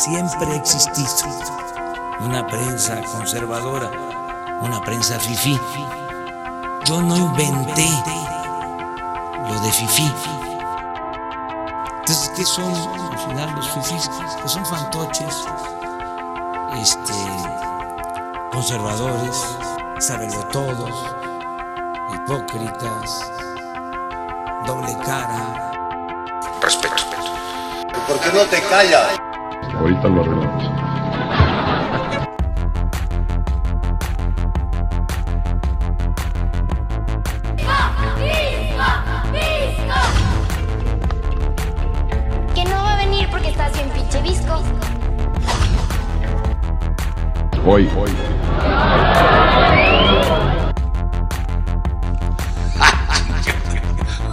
siempre ha existido una prensa conservadora, una prensa fifí. Yo no inventé lo de fifí. Entonces, ¿qué son al final los fifís? Pues son fantoches, este, conservadores, todos, hipócritas, doble cara. Respeto. ¿Por qué no te callas? Ahorita lo arreglamos. Que no va a venir porque estás bien pinche visco. Hoy, hoy.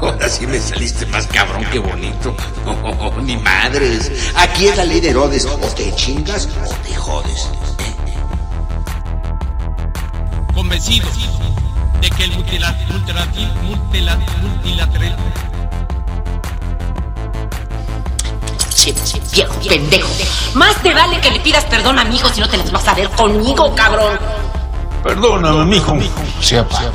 Ahora sí me saliste más cabrón que bonito. Oh, ni madres. Aquí es la Herodes. O te chingas o te jodes. Convencido de que el multilateral, multilateral, multilateral, viejo pendejo. Más te vale que le pidas perdón a mi hijo si no te las vas a ver conmigo, cabrón. Perdóname, mijo. Sea pa.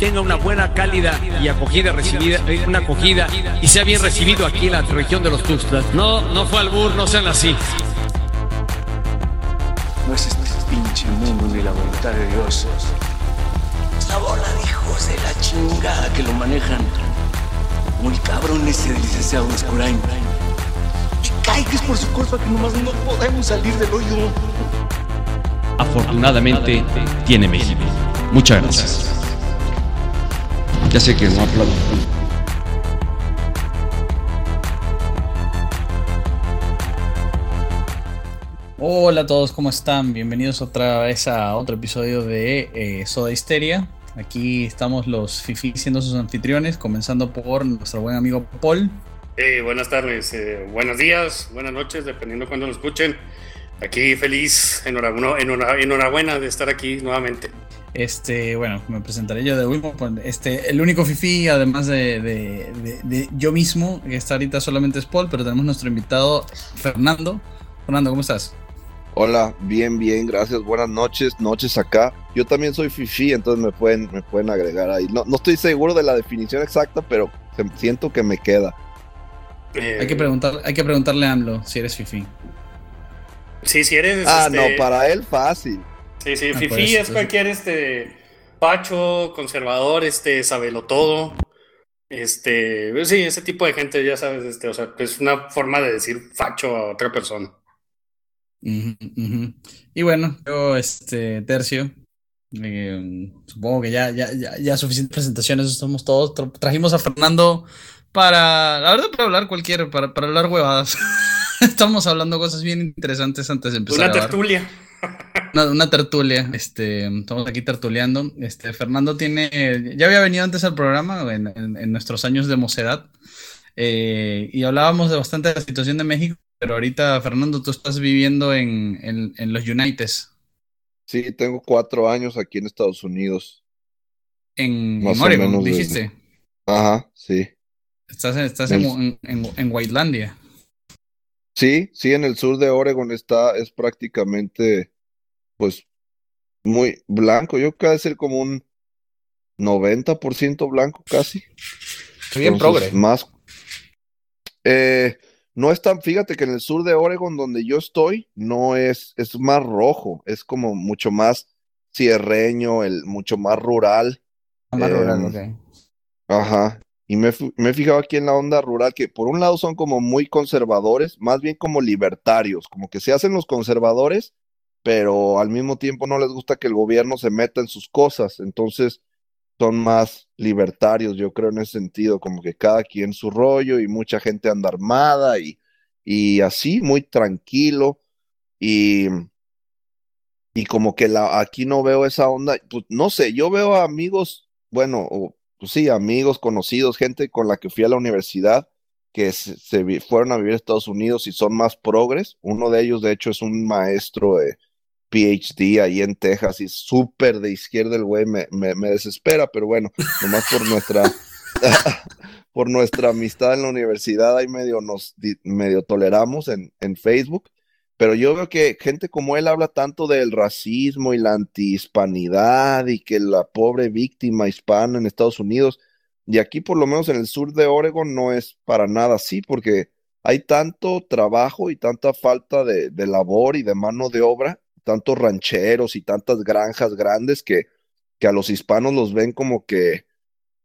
Tenga una buena, cálida y acogida recibida, eh, una acogida y sea bien recibido aquí en la región de los Tuxtlas. No, no fue albur, no sean así. No es este pinche mundo ni la voluntad de Dios. La bola de hijos de la chingada que lo manejan. Como el cabrón ese del licenciado Escurain. Y cae que es por su culpa que nomás no podemos salir del hoyo. Afortunadamente tiene México. Muchas gracias. Ya sé que no aplaudo. Hola a todos, ¿cómo están? Bienvenidos otra vez a otro episodio de eh, Soda Histeria. Aquí estamos los Fifi siendo sus anfitriones, comenzando por nuestro buen amigo Paul. Eh, buenas tardes, eh, buenos días, buenas noches, dependiendo cuando lo escuchen. Aquí feliz, enhorabuena, enhora- enhorabuena de estar aquí nuevamente. Este, bueno, me presentaré yo de último. pues, Este, el único Fifi, además de, de- de- de yo mismo, que está ahorita solamente es Paul, pero tenemos nuestro invitado Fernando. Fernando, ¿cómo estás? Hola, bien, bien, gracias. Buenas noches, noches acá. Yo también soy Fifi, entonces me pueden, me pueden agregar ahí. No, no estoy seguro de la definición exacta, pero siento que me queda. Eh, Hay que, preguntar, hay que preguntarle a AMLO si eres Fifi. Sí, si eres. Ah, este, no, para él fácil. Sí, sí, Ah, Fifi pues, es pues- cualquier este pacho, conservador, este, sabelo todo. Este, pues sí, ese tipo de gente, ya sabes, este, o sea, es una forma de decir facho a otra persona. Y bueno, yo, este, Tercio, eh, supongo que ya, ya, ya, ya suficientes presentaciones, somos todos. Tra- Trajimos a Fernando para, la verdad, para hablar cualquier, para, para hablar huevadas. Estamos hablando cosas bien interesantes antes de empezar Una a tertulia. Una, una tertulia, este, estamos aquí tertuleando. Este, Fernando tiene, ya había venido antes al programa en, en- en nuestros años de mocedad eh, y hablábamos de bastante de la situación de México, pero ahorita, Fernando, tú estás viviendo en, en, en los Uniteds, Sí, tengo cuatro años aquí en Estados Unidos. en, Más Oregon, dijiste. Ajá, sí. Estás, en, estás en, en, en, en Whitelandia. Sí, sí, en el sur de Oregon está, es prácticamente, pues, muy blanco. Yo creo ser como un 90% blanco casi. bien Entonces, progre. Más. Eh, no es tan, fíjate que en el sur de Oregon, donde yo estoy, no es, es más rojo, es como mucho más cierreño, el, mucho más rural. Más Eh, rural, ok. Ajá. Y me, me he fijado aquí en la onda rural que por un lado son como muy conservadores, más bien como libertarios, como que se hacen los conservadores, pero al mismo tiempo no les gusta que el gobierno se meta en sus cosas. Entonces son más libertarios, yo creo, en ese sentido, como que cada quien su rollo y mucha gente anda armada y, y así, muy tranquilo. Y, y como que la, aquí no veo esa onda, pues no sé, yo veo amigos, bueno, pues sí, amigos, conocidos, gente con la que fui a la universidad, que se, fueron a vivir a Estados Unidos y son más progres. Uno de ellos, de hecho, es un maestro de PhD ahí en Texas y súper de izquierda el güey, me, me, me desespera, pero bueno, nomás por nuestra, por nuestra amistad en la universidad, ahí medio nos di- medio toleramos en, en Facebook, pero yo veo que gente como él habla tanto del racismo y la antihispanidad y que la pobre víctima hispana en Estados Unidos, y aquí por lo menos en el sur de Oregon no es para nada así, porque hay tanto trabajo y tanta falta de, de labor y de mano de obra, tantos rancheros y tantas granjas grandes que, que a los hispanos los ven como que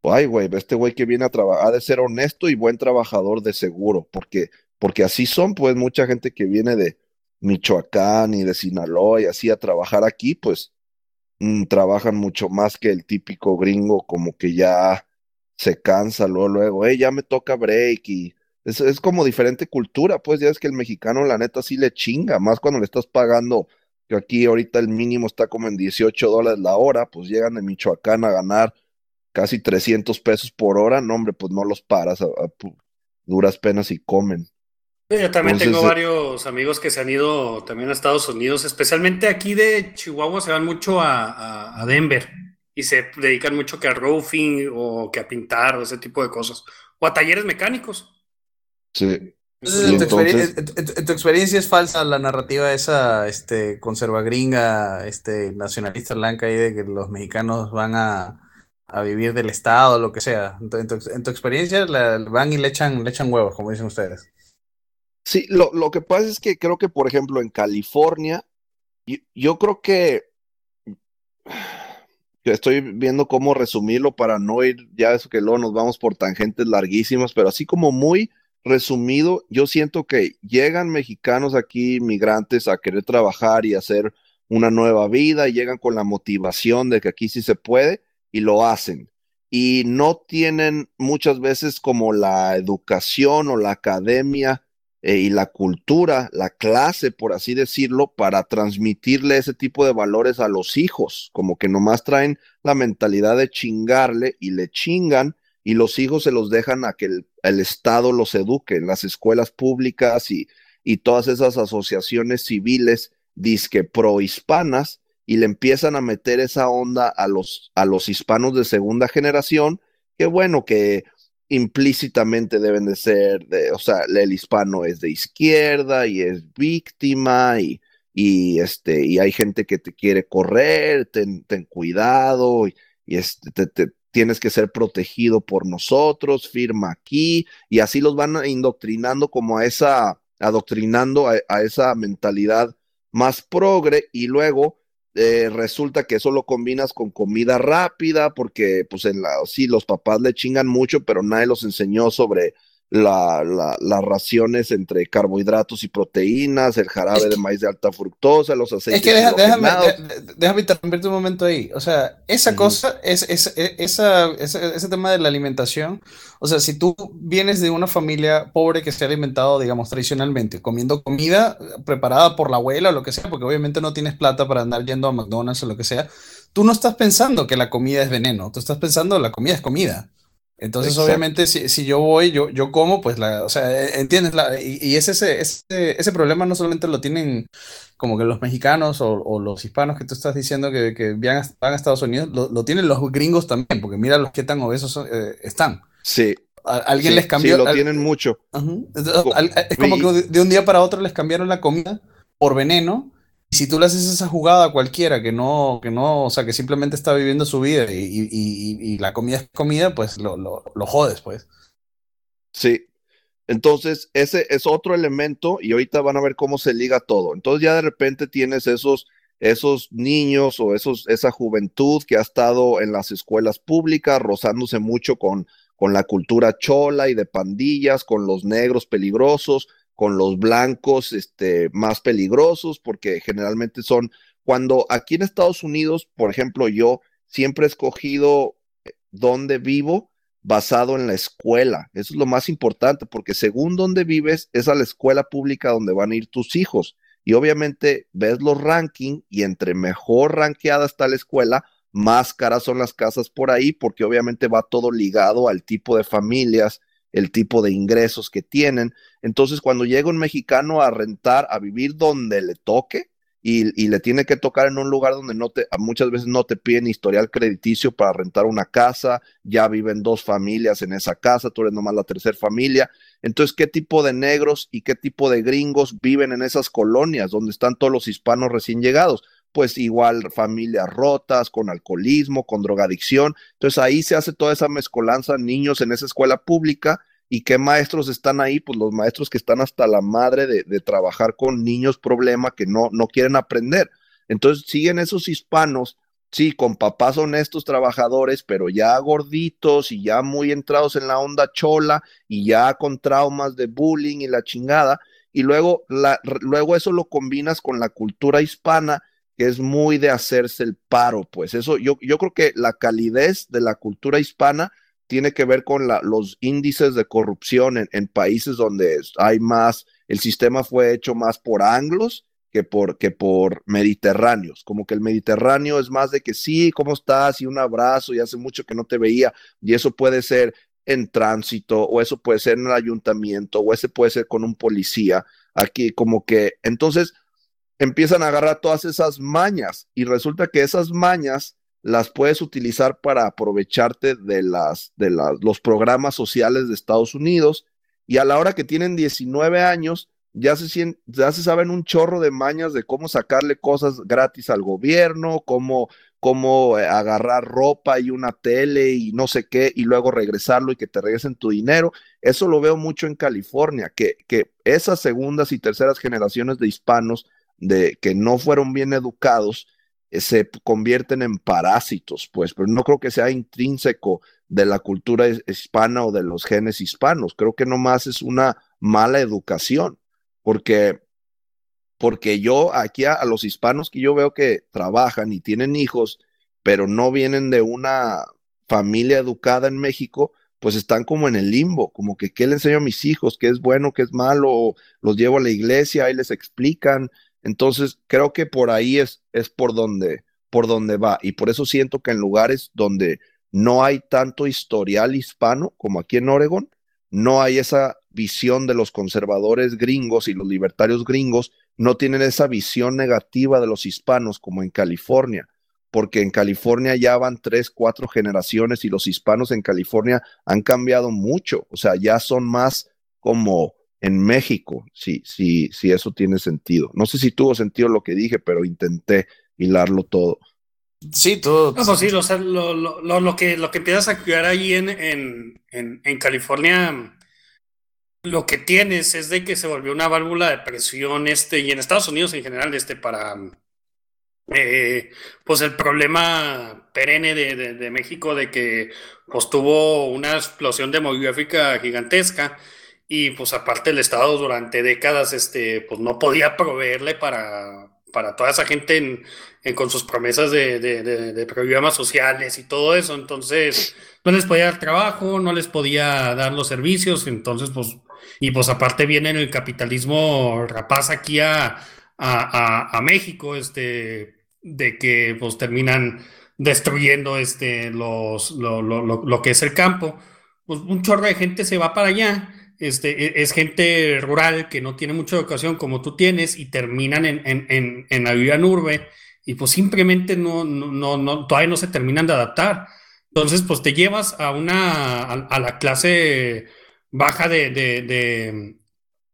Ay, güey, este güey que viene a trabajar, ha de ser honesto y buen trabajador de seguro, porque, porque así son, pues, mucha gente que viene de Michoacán y de Sinaloa y así a trabajar aquí, pues, mm, trabajan mucho más que el típico gringo, como que ya se cansa luego, luego, hey, ya me toca break y es, es como diferente cultura, pues, ya es que el mexicano, la neta, sí le chinga, más cuando le estás pagando, que aquí ahorita el mínimo está como en 18 dólares la hora, pues llegan de Michoacán a ganar casi 300 pesos por hora, no, hombre, pues no los paras a, a duras penas y comen. Sí, Yo también Entonces, tengo eh, varios amigos que se han ido también a Estados Unidos, especialmente aquí de Chihuahua se van mucho a, a- a Denver y se dedican mucho que a roofing o que a pintar o ese tipo de cosas, o a talleres mecánicos. Sí. Entonces, en, tu experien- entonces- en- en- en tu experiencia es falsa la narrativa esa este, conserva gringa, este, nacionalista blanca ahí de que los mexicanos van a, a vivir del Estado o lo que sea. En tu, en tu- en tu experiencia la- van y le echan, le echan huevos, como dicen ustedes. Sí, lo, lo que pasa es que creo que, por ejemplo, en California, yo, yo creo que estoy viendo cómo resumirlo para no ir, ya eso que luego nos vamos por tangentes larguísimas, pero así como muy resumido, yo siento que llegan mexicanos aquí, migrantes, a querer trabajar y hacer una nueva vida, y llegan con la motivación de que aquí sí se puede y lo hacen. Y no tienen muchas veces como la educación o la academia eh, y la cultura, la clase, por así decirlo, para transmitirle ese tipo de valores a los hijos, como que nomás traen la mentalidad de chingarle y le chingan y los hijos se los dejan a que el, Estado los eduque en las escuelas públicas y, y todas esas asociaciones civiles disque prohispanas y le empiezan a meter esa onda a los, a los hispanos de segunda generación, que bueno, que implícitamente deben de ser, de, o sea, el hispano es de izquierda y es víctima y, y, este, y hay gente que te quiere correr, ten, ten cuidado y, este, te, tienes que ser protegido por nosotros, firma aquí y así los van indoctrinando como a esa, adoctrinando a esa mentalidad más progre y luego eh, resulta que eso lo combinas con comida rápida, porque pues en la, sí, los papás le chingan mucho, pero nadie los enseñó sobre la, la, las raciones entre carbohidratos y proteínas, el jarabe Es de maíz de alta fructosa, los aceites Es que deja- déjame, déjame interrumpirte un momento ahí. O sea, esa cosa, es, es- esa, ese, ese tema de la alimentación, o sea, si tú vienes de una familia pobre que se ha alimentado, digamos, tradicionalmente, comiendo comida preparada por la abuela o lo que sea, porque obviamente no tienes plata para andar yendo a McDonald's o lo que sea, tú no estás pensando que la comida es veneno, tú estás pensando la comida es comida. Entonces, Exacto. obviamente, si, si yo voy, yo, yo como, pues, la, o sea, ¿entiendes? La, y, y es ese, ese, ese problema no solamente lo tienen como que los mexicanos o, o los hispanos que tú estás diciendo que, que van, a, van a Estados Unidos, lo, lo tienen los gringos también, porque mira los que tan obesos son, eh, están. Sí. A- alguien sí, les cambió. Sí, lo al- tienen mucho. Es como que de un día para otro les cambiaron la comida por veneno. Si tú le haces esa jugada a cualquiera que no, que no, o sea, que simplemente está viviendo su vida y la comida es comida, pues lo, lo, lo jodes, pues. Sí. Entonces, ese es otro elemento y ahorita van a ver cómo se liga todo. Entonces ya de repente tienes esos, esos niños o esos, esa juventud que ha estado en las escuelas públicas rozándose mucho con, con la cultura chola y de pandillas, con los negros peligrosos, con los blancos este, más peligrosos, porque generalmente son, cuando aquí en Estados Unidos, por ejemplo, yo siempre he escogido dónde vivo basado en la escuela. Eso es lo más importante, porque según donde vives, es a la escuela pública donde van a ir tus hijos. Y obviamente ves los rankings y entre mejor rankeada está la escuela, más caras son las casas por ahí, porque obviamente va todo ligado al tipo de familias, el tipo de ingresos que tienen. Entonces, cuando llega un mexicano a rentar, a vivir donde le toque, y, y, le tiene que tocar en un lugar donde no te, muchas veces no te piden historial crediticio para rentar una casa, ya viven dos familias en esa casa, tú eres nomás la tercera familia. Entonces, ¿qué tipo de negros y qué tipo de gringos viven en esas colonias donde están todos los hispanos recién llegados? Pues igual familias rotas, con alcoholismo, con drogadicción. Entonces ahí se hace toda esa mezcolanza, niños en esa escuela pública ¿Y qué maestros están ahí? Pues los maestros que están hasta la madre de, trabajar con niños problema que no, no quieren aprender. Entonces siguen esos hispanos, sí, con papás honestos trabajadores, pero ya gorditos y ya muy entrados en la onda chola y ya con traumas de bullying y la chingada. Y luego, la, luego eso lo combinas con la cultura hispana, que es muy de hacerse el paro, pues. Eso, yo, yo creo que la calidez de la cultura hispana tiene que ver con los índices de corrupción en, países donde hay más, el sistema fue hecho más por anglos que por, que por mediterráneos, como que el Mediterráneo es más de que sí, ¿cómo estás? Y un abrazo, y hace mucho que no te veía, y eso puede ser en tránsito, o eso puede ser en el ayuntamiento, o ese puede ser con un policía, aquí como que, entonces empiezan a agarrar todas esas mañas, y resulta que esas mañas las puedes utilizar para aprovecharte de, las, de los programas sociales de Estados Unidos y a la hora que tienen 19 años ya se, ya se saben un chorro de mañas de cómo sacarle cosas gratis al gobierno, cómo, cómo eh, agarrar ropa y una tele y no sé qué y luego regresarlo y que te regresen tu dinero. Eso lo veo mucho en California, que, que esas segundas y terceras generaciones de hispanos de, que no fueron bien educados, eh, se convierten en parásitos, pues, pero no creo que sea intrínseco de la cultura hispana o de los genes hispanos. Creo que nomás es una mala educación, porque, porque yo aquí a, los hispanos que yo veo que trabajan y tienen hijos, pero no vienen de una familia educada en México, pues están como en el limbo, como que qué le enseño a mis hijos, qué es bueno, qué es malo, los llevo a la iglesia, ahí les explican, entonces, creo que por ahí es, es por, donde, por donde va. Y por eso siento que en lugares donde no hay tanto historial hispano como aquí en Oregon, no hay esa visión de los conservadores gringos y los libertarios gringos, no tienen esa visión negativa de los hispanos como en California, porque en California ya van tres, cuatro generaciones y los hispanos en California han cambiado mucho, o sea, ya son más como en México, sí, sí, sí, eso tiene sentido. No sé si tuvo sentido lo que dije, pero intenté hilarlo todo. Sí, todo. No, pues sí, lo, lo, lo, que, lo que empiezas a cuidar ahí en, en, en, California, lo que tienes es de que se volvió una válvula de presión, este, y en Estados Unidos en general, este, para, eh, pues el problema perenne de, de, de, México de que, pues tuvo una explosión demográfica gigantesca y pues aparte el Estado durante décadas este, pues no podía proveerle para, para toda esa gente en, con sus promesas de, de, programas sociales y todo eso. Entonces, no les podía dar trabajo, no les podía dar los servicios. Entonces, pues, y pues aparte viene el capitalismo rapaz aquí a, a, a, México, este, de que pues terminan destruyendo este, los, lo, lo, lo, lo que es el campo. Pues un chorro de gente se va para allá este, e, es gente rural que no tiene mucha educación como tú tienes y terminan en, en, en, la vida en urbe y pues simplemente no, no, no, todavía no se terminan de adaptar. Entonces, pues te llevas a una, a, la clase baja de, de,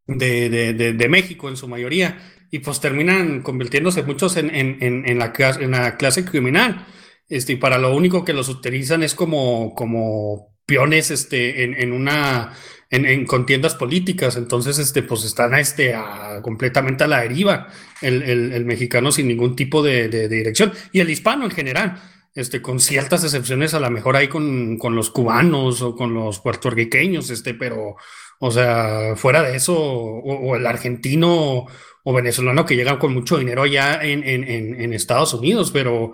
de, de, México en su mayoría y pues terminan convirtiéndose muchos en, en, la, en la clase criminal. Este, y para lo único que los utilizan es como, como peones este, en, una en, contiendas políticas, entonces este, pues están a este, a, completamente a la deriva el, el, mexicano sin ningún tipo de, de, dirección. Y el hispano en general, este, con ciertas excepciones a lo mejor ahí con, con los cubanos o con los puertorriqueños, este, pero, o sea, fuera de eso, o, el argentino o venezolano que llegan con mucho dinero allá en, en, en Estados Unidos, pero,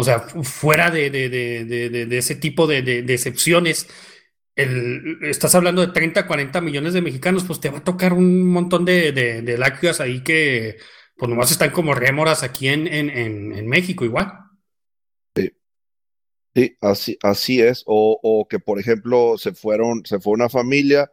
o sea, fuera de, de, de, de ese tipo de, excepciones, estás hablando de 30, 40 millones de mexicanos, pues te va a tocar un montón de, de, de ahí que pues nomás están como rémoras aquí en, en, en, México igual. Sí, sí así, así es. O, o, que por ejemplo se fueron, se fue una familia,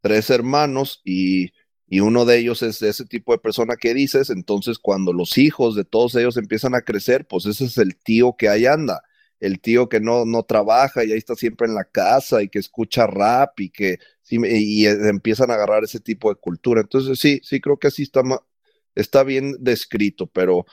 tres hermanos y, y uno de ellos es ese tipo de persona que dices, entonces cuando los hijos de todos ellos empiezan a crecer, pues ese es el tío que ahí anda, el tío que no, no trabaja y ahí está siempre en la casa y que escucha rap y que y, y empiezan a agarrar ese tipo de cultura. Entonces sí, sí creo que así está, está bien descrito, pero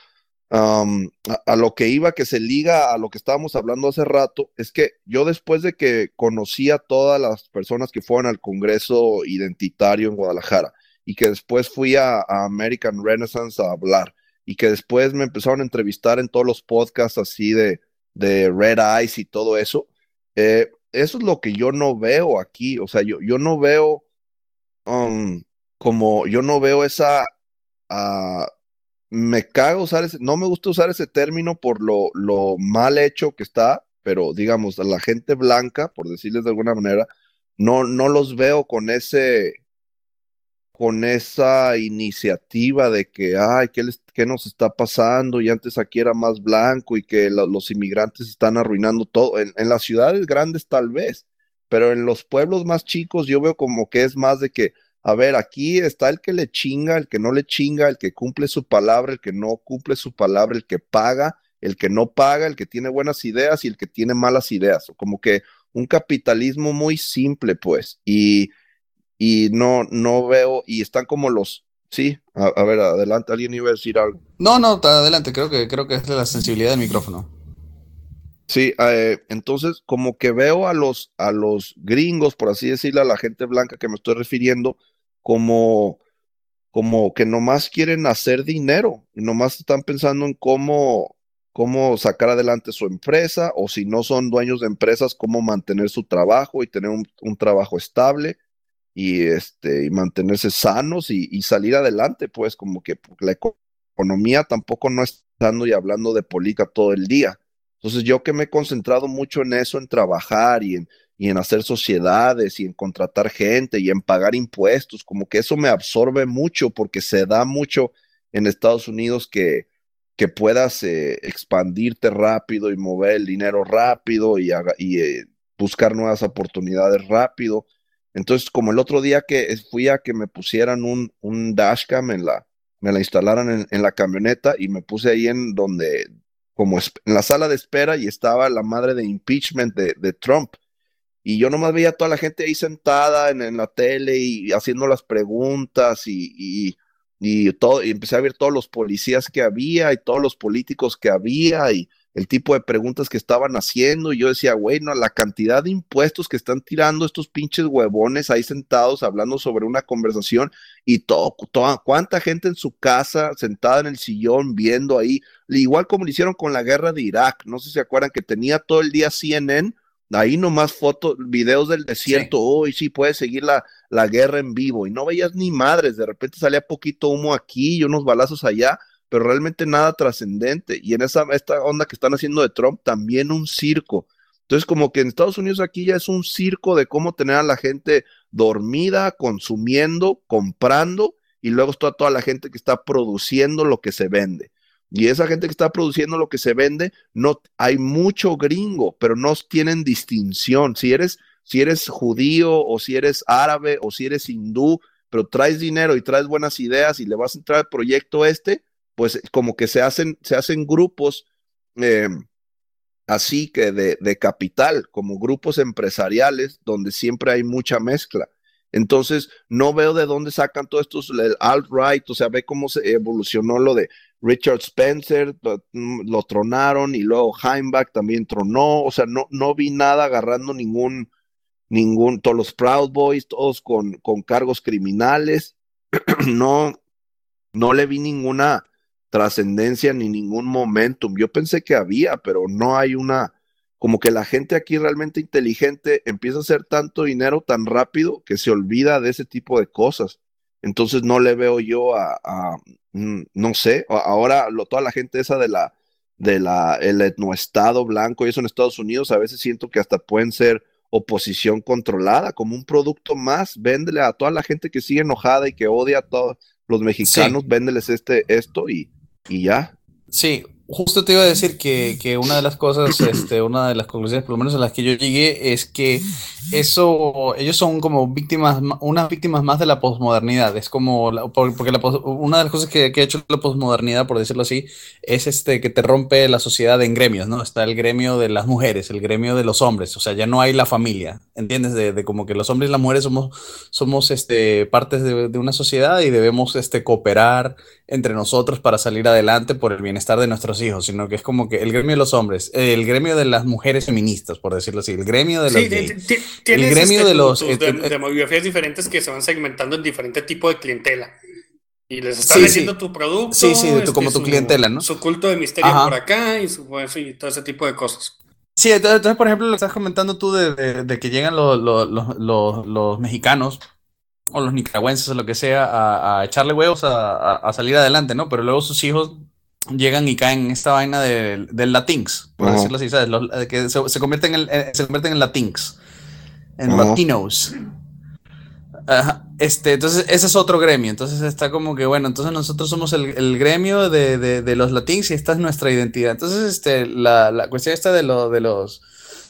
um, a, a, lo que iba, que se liga a lo que estábamos hablando hace rato, es que yo después de que conocí a todas las personas que fueron al Congreso Identitario en Guadalajara y que después fui a, a American Renaissance a hablar y que después me empezaron a entrevistar en todos los podcasts así de, de Red Eyes y todo eso, eh, eso es lo que yo no veo aquí, o sea, yo, yo no veo um, como, yo no veo esa... Uh, me cago usar ese, no me gusta usar ese término por lo, lo mal hecho que está, pero digamos, a la gente blanca, por decirles de alguna manera, no, no los veo con ese, con esa iniciativa de que, ay, ¿qué, les, ¿qué nos está pasando? Y antes aquí era más blanco y que lo, los inmigrantes están arruinando todo. En, en las ciudades grandes tal vez, pero en los pueblos más chicos yo veo como que es más de que, a ver, aquí está el que le chinga, el que no le chinga, el que cumple su palabra, el que no cumple su palabra, el que paga, el que no paga, el que tiene buenas ideas y el que tiene malas ideas. Como que un capitalismo muy simple, pues. Y, y no, no veo, y están como los, sí, a, a, ver, adelante, alguien iba a decir algo. No, no, adelante, creo que, creo que es la sensibilidad del micrófono. Sí, eh, entonces como que veo a los, a los gringos, por así decirlo, a la gente blanca que me estoy refiriendo, como, como que nomás quieren hacer dinero y nomás están pensando en cómo, cómo sacar adelante su empresa o si no son dueños de empresas, cómo mantener su trabajo y tener un, un trabajo estable y, este, y mantenerse sanos y, salir adelante, pues como que la economía tampoco no está dando y hablando de política todo el día. Entonces yo que me he concentrado mucho en eso, en trabajar y en, y en hacer sociedades y en contratar gente y en pagar impuestos, como que eso me absorbe mucho porque se da mucho en Estados Unidos que, que puedas eh, expandirte rápido y mover el dinero rápido y eh, buscar nuevas oportunidades rápido. Entonces, como el otro día que fui a que me pusieran un, dashcam en la, me la instalaran en, la camioneta y me puse ahí en donde, como en la sala de espera y estaba la madre de impeachment de, Trump. Y yo nomás veía a toda la gente ahí sentada en, en la tele y haciendo las preguntas y, y, y, todo, y empecé a ver todos los policías que había y todos los políticos que había y el tipo de preguntas que estaban haciendo. Y yo decía, bueno, la cantidad de impuestos que están tirando estos pinches huevones ahí sentados hablando sobre una conversación y todo, toda, cuánta gente en su casa sentada en el sillón viendo ahí, igual como lo hicieron con la guerra de Irak. No sé si se acuerdan que tenía todo el día CNN Ahí nomás fotos, videos del desierto, hoy sí. oh, sí puedes seguir la, la guerra en vivo y no veías ni madres, de repente salía poquito humo aquí y unos balazos allá, pero realmente nada trascendente. Y en esa esta onda que están haciendo de Trump, también un circo. Entonces, como que en Estados Unidos aquí ya es un circo de cómo tener a la gente dormida, consumiendo, comprando, y luego está toda la gente que está produciendo lo que se vende. Y esa gente que está produciendo lo que se vende, no hay mucho gringo, pero no tienen distinción. Si eres, si eres judío o si eres árabe o si eres hindú, pero traes dinero y traes buenas ideas y le vas a entrar al proyecto este, pues como que se hacen, se hacen grupos eh, así que de, de capital, como grupos empresariales donde siempre hay mucha mezcla. Entonces, no veo de dónde sacan todos estos, alt-right, o sea, ve cómo se evolucionó lo de Richard Spencer, mm, lo, tronaron y luego Heimbach también tronó, o sea, no, no vi nada agarrando ningún, ningún, todos los Proud Boys, todos con, con cargos criminales, no, no le vi ninguna trascendencia ni ningún momentum. Yo pensé que había, pero no hay una, como que la gente aquí realmente inteligente empieza a hacer tanto dinero tan rápido que se olvida de ese tipo de cosas. Entonces no le veo yo a, a mm, no sé, ahora lo, toda la gente esa de la, de la, el etnoestado blanco y eso en Estados Unidos, a veces siento que hasta pueden ser oposición controlada, como un producto más, véndele a toda la gente que sigue enojada y que odia a todos los mexicanos, sí. véndeles este, esto y, y ya. Sí, justo te iba a decir que, que, una de las cosas, este, una de las conclusiones, por lo menos a las que yo llegué, es que eso, ellos son como víctimas, unas víctimas más de la posmodernidad. Es como, porque una de las cosas que, que, ha hecho la posmodernidad, por decirlo así, es este que te rompe la sociedad en gremios, ¿no? Está el gremio de las mujeres, el gremio de los hombres, o sea, ya no hay la familia, ¿entiendes? De, de como que los hombres y las mujeres somos, somos este, partes de, de, una sociedad y debemos este, cooperar entre nosotros para salir adelante por el bienestar de nuestros hijos, sino que es como que el gremio de los hombres, el gremio de las mujeres feministas, por decirlo así, el gremio de los sí, el gremio este, de los de, demografías diferentes que se van segmentando en diferente tipo de clientela. Y les están sí, vendiendo tu producto. Sí, sí, este, como tu su, clientela, ¿no? Su culto de misterio Ajá. por acá y, su, y todo ese tipo de cosas. Sí, entonces, entonces, por ejemplo, lo que estás comentando tú de, de, de que llegan los, los, los, los, mexicanos o los nicaragüenses o lo que sea a, a echarle huevos a, a, salir adelante, ¿no? Pero luego sus hijos llegan y caen en esta vaina del, del latinx, por uh -huh. decirlo así, ¿sabes? Los, que se, se, convierten en, eh, se convierten en latinx, en uh -huh. latinos. Este, entonces, ese es otro gremio. Entonces está como que, bueno, entonces nosotros somos el, el gremio de, de, de, los latins y esta es nuestra identidad. Entonces, este, la, la cuestión esta de, lo, de los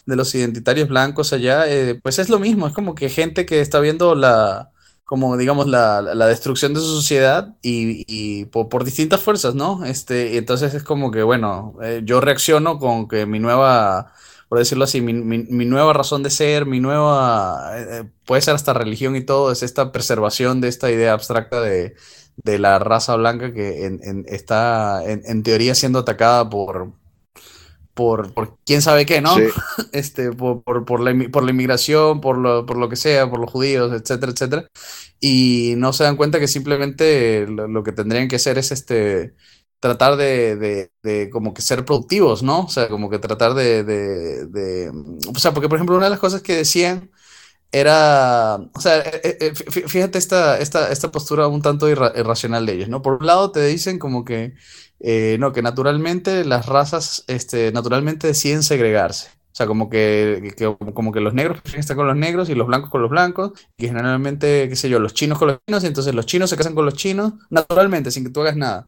de los identitarios blancos allá, eh, pues es lo mismo, es como que gente que está viendo la, como digamos, la, la destrucción de su sociedad y, y por, por, distintas fuerzas, ¿no? Este, entonces es como que, bueno, eh, yo reacciono con que mi nueva, por decirlo así, mi, mi, mi nueva razón de ser, mi nueva, eh, puede ser hasta religión y todo, es esta preservación de esta idea abstracta de, de la raza blanca que en, en, está en, en, teoría siendo atacada por, por, por quién sabe qué, ¿no? Sí. Este, por, por, por, la, por la inmigración, por lo, por lo que sea, por los judíos, etcétera, etcétera. Y no se dan cuenta que simplemente lo, lo que tendrían que hacer es este tratar de, de, de, como que ser productivos, ¿no? O sea, como que tratar de, de, O sea, porque por ejemplo una de las cosas que decían era, o sea, eh, eh, fíjate esta, esta, esta postura un tanto irra irracional de ellos, ¿no? Por un lado te dicen como que, eh, no, que naturalmente las razas, este, naturalmente deciden segregarse. O sea, como que, como que los negros estar con los negros y los blancos con los blancos, y generalmente, qué sé yo, los chinos con los chinos, y entonces los chinos se casan con los chinos, naturalmente, sin que tú hagas nada.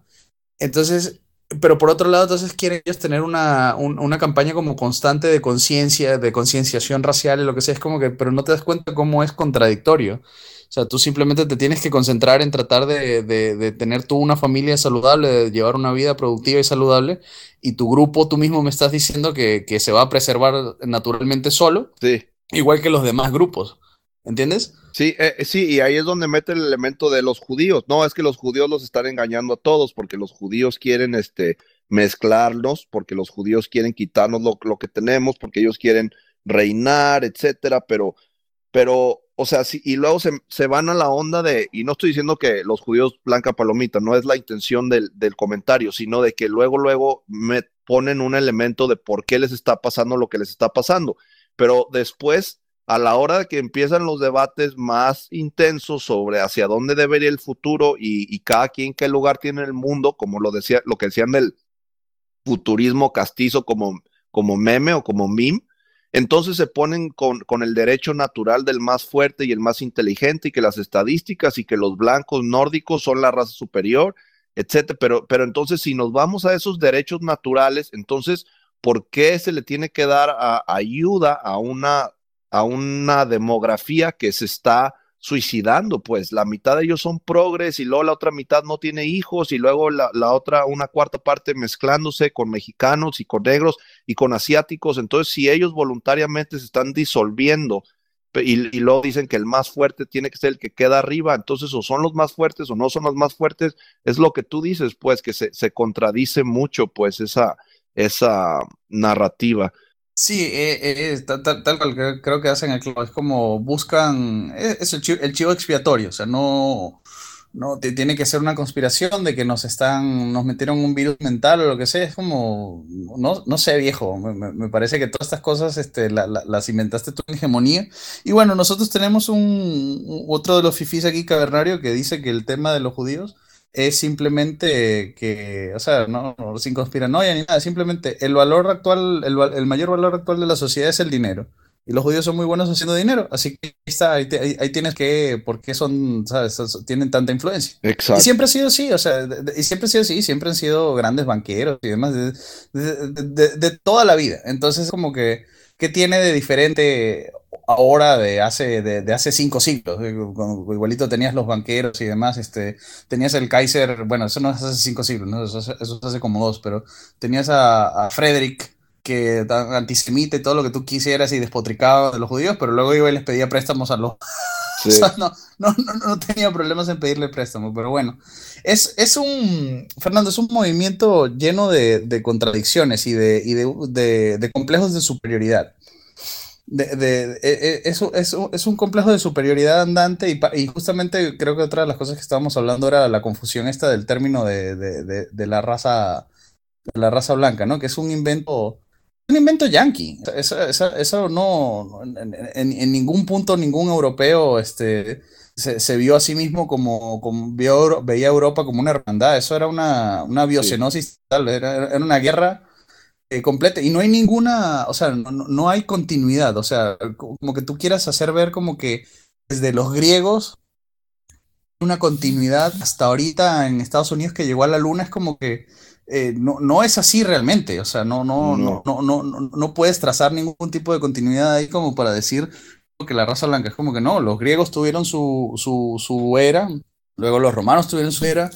Entonces, pero por otro lado, entonces quieren ellos tener una, un, una campaña como constante de conciencia, de concienciación racial y lo que sea, es como que, pero no te das cuenta cómo es contradictorio. O sea, tú simplemente te tienes que concentrar en tratar de, de, de, tener tú una familia saludable, de llevar una vida productiva y saludable, y tu grupo, tú mismo me estás diciendo que, que se va a preservar naturalmente solo, sí. igual que los demás grupos. ¿Entiendes? Sí, eh, sí, y ahí es donde mete el elemento de los judíos. No, es que los judíos los están engañando a todos, porque los judíos quieren este, mezclarnos, porque los judíos quieren quitarnos lo, lo que tenemos, porque ellos quieren reinar, etcétera, pero, pero o sea, sí, y luego se, se, van a la onda de, y no estoy diciendo que los judíos blanca palomita, no es la intención del, del, comentario, sino de que luego, luego me ponen un elemento de por qué les está pasando lo que les está pasando. Pero después, a la hora de que empiezan los debates más intensos sobre hacia dónde debería el futuro y, y cada quien qué lugar tiene en el mundo, como lo decía, lo que decían del futurismo castizo como, como meme o como meme, entonces se ponen con, con, el derecho natural del más fuerte y el más inteligente y que las estadísticas y que los blancos nórdicos son la raza superior, etcétera. Pero, pero entonces si nos vamos a esos derechos naturales, entonces, ¿por qué se le tiene que dar ayuda a una, a una demografía que se está suicidando, pues la mitad de ellos son progres y luego la otra mitad no tiene hijos y luego la, la, otra, una cuarta parte mezclándose con mexicanos y con negros y con asiáticos. Entonces, si ellos voluntariamente se están disolviendo y, y luego dicen que el más fuerte tiene que ser el que queda arriba, entonces o son los más fuertes o no son los más fuertes, es lo que tú dices, pues que se, se contradice mucho, pues esa, esa narrativa. Sí, eh, eh, tal, cual creo que hacen el club. Es como buscan. Es, es el, chivo, expiatorio. O sea, no. No tiene que ser una conspiración de que nos están. Nos metieron un virus mental o lo que sea. Es como. No, no sé, viejo. Me, me parece que todas estas cosas este, la, la, las inventaste tú en hegemonía. Y bueno, nosotros tenemos un. Otro de los fifís aquí, cavernario, que dice que el tema de los judíos es simplemente que, o sea, no, sin conspiranoia ni nada, simplemente el valor actual, el, el, mayor valor actual de la sociedad es el dinero. y los judíos son muy buenos haciendo dinero, así que ahí, está, ahí, te- ahí- ahí tienes que, ¿por qué son, sabes, tienen tanta influencia? Exacto. Y siempre ha sido así, o sea, de- de- y siempre ha sido así, siempre han sido grandes banqueros y demás, de, de- de- de- de toda la vida. Entonces, como que, ¿qué tiene de diferente ahora de hace, de, de hace cinco siglos? Igualito tenías los banqueros y demás, este, tenías el Kaiser, bueno, eso no es hace cinco siglos, ¿no? Eso, es- eso es hace como dos, pero tenías a, a Frederick, que tan antisemita y todo lo que tú quisieras y despotricaba de los judíos, pero luego iba y les pedía préstamos a los... Sí. O sea, no, no, no, no tenía problemas en pedirle préstamo, pero bueno. Es, es un, Fernando, es un movimiento lleno de, de contradicciones y, de, y de- de complejos de superioridad. De, de- e- e- es, un- es un- es un complejo de superioridad andante y, y justamente creo que otra de las cosas que estábamos hablando era la confusión esta del término de, la raza, de la raza blanca, ¿no? Que es un invento, un invento yanqui. Eso, eso- eso no, en, ningún punto ningún europeo este, se, se vio a sí mismo como, como vio, veía a Europa como una hermandad. Eso era una, una biocenosis tal, era, era una guerra eh, completa y no hay ninguna, o sea, no, no- hay continuidad. O sea, co- como que tú quieras hacer ver como que desde los griegos una continuidad hasta ahorita en Estados Unidos que llegó a la luna es como que eh, no, no es así realmente, o sea, no, no, no, no, no, no, no puedes trazar ningún tipo de continuidad ahí como para decir que la raza blanca. Es como que no, los griegos tuvieron su, su, su era, luego los romanos tuvieron su era,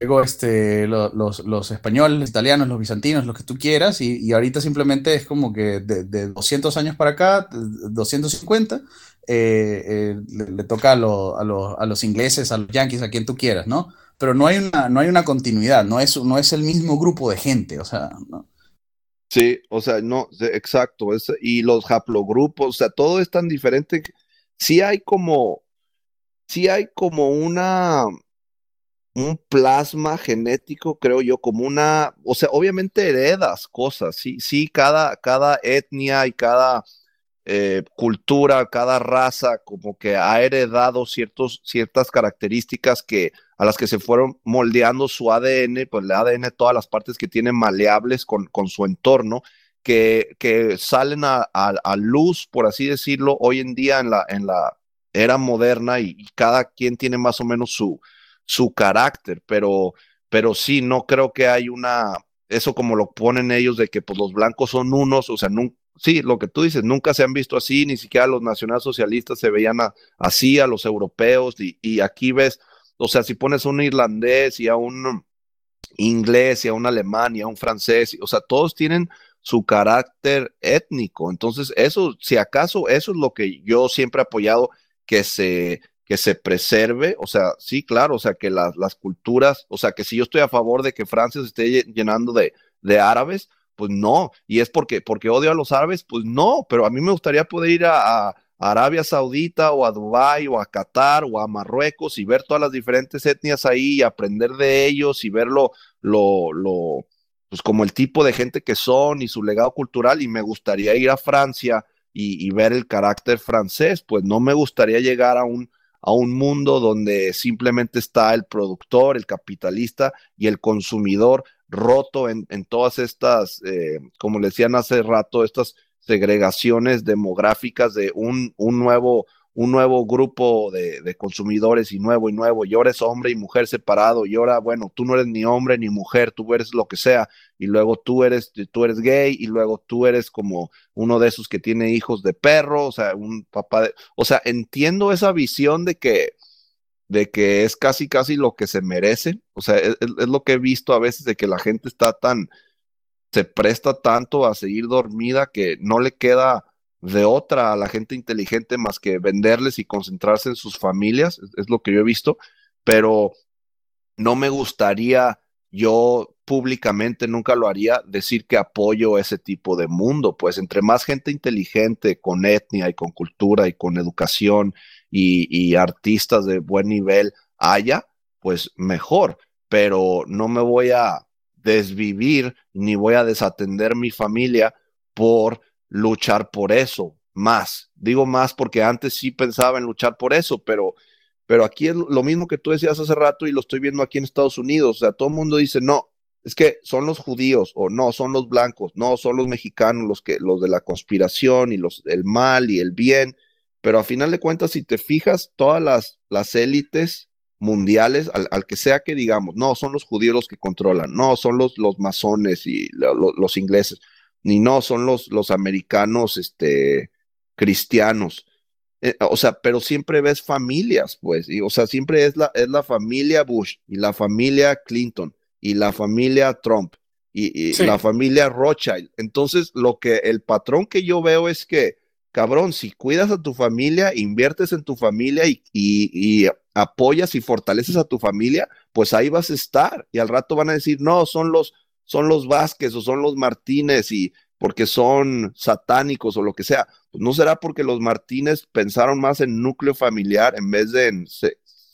luego este, lo- los, los españoles, los italianos, los bizantinos, los que tú quieras, y, y ahorita simplemente es como que de, de 200 años para acá, de 250, eh, eh, le, toca a, lo- a, los- a los ingleses, a los yankees, a quien tú quieras, ¿no? Pero no hay una, no hay una continuidad, no es, no es el mismo grupo de gente, o sea, ¿no? Sí, o sea, no, exacto. es- y los haplogrupos, o sea, todo es tan diferente. Sí hay como, sí hay como una, un plasma genético, creo yo, como una, o sea, obviamente heredas cosas, sí, sí, cada, cada etnia y cada eh, cultura, cada raza, como que ha heredado ciertos, ciertas características que a las que se fueron moldeando su ADN, pues el ADN, todas las partes que tienen maleables con, con su entorno, que, que salen a, a, luz, por así decirlo, hoy en día en la, en la era moderna y, y cada quien tiene más o menos su, su carácter, pero, pero sí, no creo que hay una, eso como lo ponen ellos de que pues los blancos son unos, o sea, sí, lo que tú dices, nunca se han visto así, ni siquiera los nacionalsocialistas se veían así, a los europeos, y, y aquí ves, o sea, si pones a un irlandés y a un inglés y a un alemán y a un francés, o sea, todos tienen su carácter étnico, entonces eso, si acaso, eso es lo que yo siempre he apoyado, que se, que se preserve, o sea, sí, claro, o sea, que las, las culturas, o sea, que si yo estoy a favor de que Francia se esté lle- llenando de, de árabes, pues no, y es porque, porque odio a los árabes, pues no, pero a mí me gustaría poder ir a, Arabia Saudita o a Dubái o a Qatar o a Marruecos y ver todas las diferentes etnias ahí y aprender de ellos y verlo, lo, lo, pues como el tipo de gente que son y su legado cultural y me gustaría ir a Francia y, y ver el carácter francés, pues no me gustaría llegar a un, a un mundo donde simplemente está el productor, el capitalista y el consumidor roto en, en todas estas, eh, como le decían hace rato, estas segregaciones demográficas de un, un nuevo, un nuevo grupo de, de consumidores y nuevo y nuevo, y ahora es hombre y mujer separado, y ahora, bueno, tú no eres ni hombre ni mujer, tú eres lo que sea, y luego tú eres, tú eres gay, y luego tú eres como uno de esos que tiene hijos de perro, o sea, un papá de, o sea, entiendo esa visión de que, de que es casi, casi lo que se merece, o sea, es, es lo que he visto a veces de que la gente está tan, se presta tanto a seguir dormida que no le queda de otra a la gente inteligente más que venderles y concentrarse en sus familias, es, lo que yo he visto, pero no me gustaría yo públicamente, nunca lo haría, decir que apoyo ese tipo de mundo, pues entre más gente inteligente, con etnia y con cultura y con educación y artistas de buen nivel haya, pues mejor, pero no me voy a desvivir ni voy a desatender mi familia por luchar por eso más. Digo más porque antes sí pensaba en luchar por eso, pero, pero aquí es lo mismo que tú decías hace rato y lo estoy viendo aquí en Estados Unidos. O sea, todo el mundo dice, no, es que son los judíos o no, son los blancos, no, son los mexicanos los que los de la conspiración y los el mal y el bien, pero a final de cuentas si te fijas todas las las élites mundiales al, que sea que digamos, no, son los judíos los que controlan, no, son los los masones y los ingleses, ni no, son los los americanos este cristianos. Eh, o sea, pero siempre ves familias, pues, y, o sea, siempre es la, es la familia Bush y la familia Clinton y la familia Trump y, la familia Rothschild. Entonces, lo que el patrón que yo veo es que, cabrón, si cuidas a tu familia, inviertes en tu familia y, y, apoyas y fortaleces a tu familia, pues ahí vas a estar. Y al rato van a decir, no, son los, son los Vázquez o son los Martínez y porque son satánicos o lo que sea. Pues no será porque los Martínez pensaron más en núcleo familiar en vez de en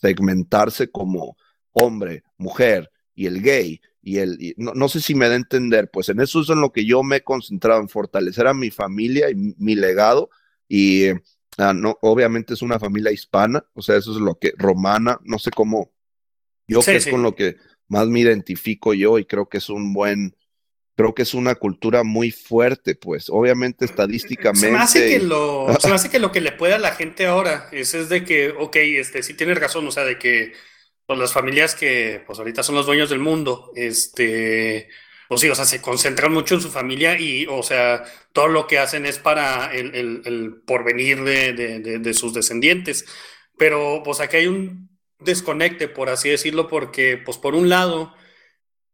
segmentarse como hombre, mujer, y el gay y el no, sé si me da a entender, pues en eso es en lo que yo me he concentrado en fortalecer a mi familia y mi legado y ah, no obviamente es una familia hispana, o sea, eso es lo que romana, no sé cómo yo que es con lo que más me identifico yo y creo que es un buen creo que es una cultura muy fuerte, pues obviamente estadísticamente. Se me hace que lo, se me hace que lo que le puede a la gente ahora es, es de que, ok, este, sí tienes razón, o sea, de que pues, las familias que pues ahorita son los dueños del mundo, este, pues sí, o sea, se concentran mucho en su familia y, o sea, todo lo que hacen es para el, el, porvenir de, de, de, sus descendientes. Pero pues aquí hay un desconecte, por así decirlo, porque pues por un lado,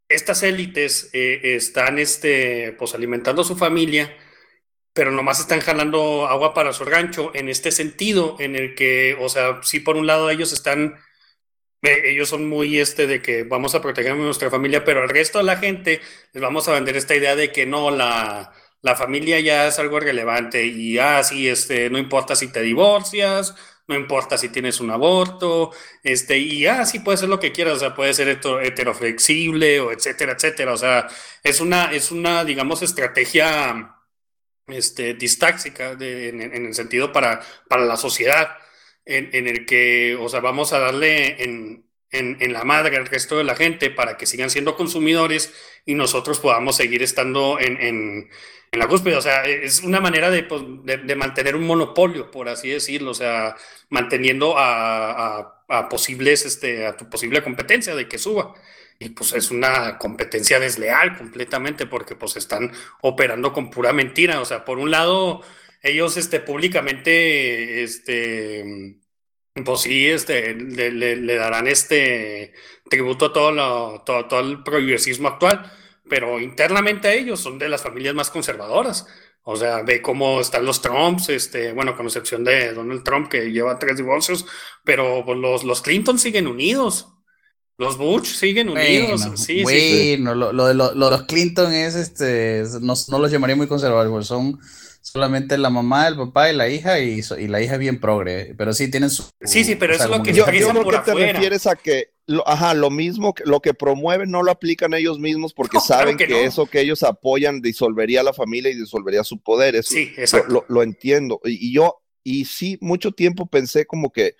estas élites eh, están este, pues alimentando a su familia, pero nomás están jalando agua para su rancho en este sentido, en el que, o sea, sí por un lado ellos están ellos son muy este de que vamos a proteger nuestra familia, pero al resto de la gente les vamos a vender esta idea de que no, la, la familia ya es algo relevante y así, ah, este, no importa si te divorcias, no importa si tienes un aborto, este, y así ah, puede ser lo que quieras, o sea, puede ser heteroflexible o etcétera, etcétera, o sea, es una, es una, digamos, estrategia, este, distáxica en, el sentido para, para la sociedad en, el que, o sea, vamos a darle en, la madre al resto de la gente para que sigan siendo consumidores y nosotros podamos seguir estando en, la cúspide. O sea, es una manera pues, de, mantener un monopolio, por así decirlo, o sea, manteniendo a, posibles, este, a tu posible competencia de que suba. Y pues es una competencia desleal completamente porque pues están operando con pura mentira. O sea, por un lado ellos este, públicamente, este, pues sí, este, le, darán este tributo a todo, lo, todo, el progresismo actual, pero internamente ellos son de las familias más conservadoras. O sea, ve cómo están los Trumps, este, bueno, con excepción de Donald Trump, que lleva tres divorcios, pero pues, los, los Clinton siguen unidos. Los Bush siguen unidos. Bueno, sí, bueno, Lo, lo, de los Clinton es, este, no, no los llamaría muy conservadores, son solamente la mamá, el papá y la hija y, y la hija es bien progre, pero sí tienen su... Sí, sí, pero eso es lo que yo, yo creo que te refieres a que, lo, ajá, lo mismo, lo que promueven no lo aplican ellos mismos porque saben que, eso que ellos apoyan disolvería a la familia y disolvería su poder. Eso, sí, exacto. Lo, entiendo. Y, y, yo, y sí, mucho tiempo pensé como que,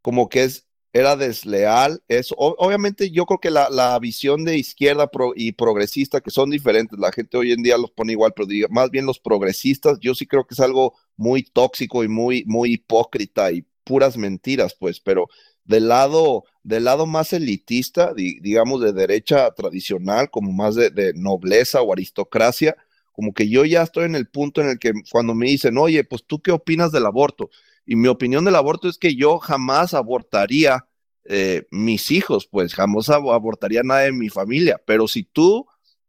como que es, era desleal. Eso, obviamente yo creo que la, visión de izquierda y progresista, que son diferentes, la gente hoy en día los pone igual, pero más bien los progresistas, yo sí creo que es algo muy tóxico y muy, muy hipócrita y puras mentiras, pues, pero del lado, del lado más elitista, digamos de derecha tradicional, como más de, de nobleza o aristocracia, como que yo ya estoy en el punto en el que cuando me dicen, oye, pues tú qué opinas del aborto? Y mi opinión del aborto es que yo jamás abortaría eh, mis hijos, pues jamás abortaría nada de mi familia. Pero si tú,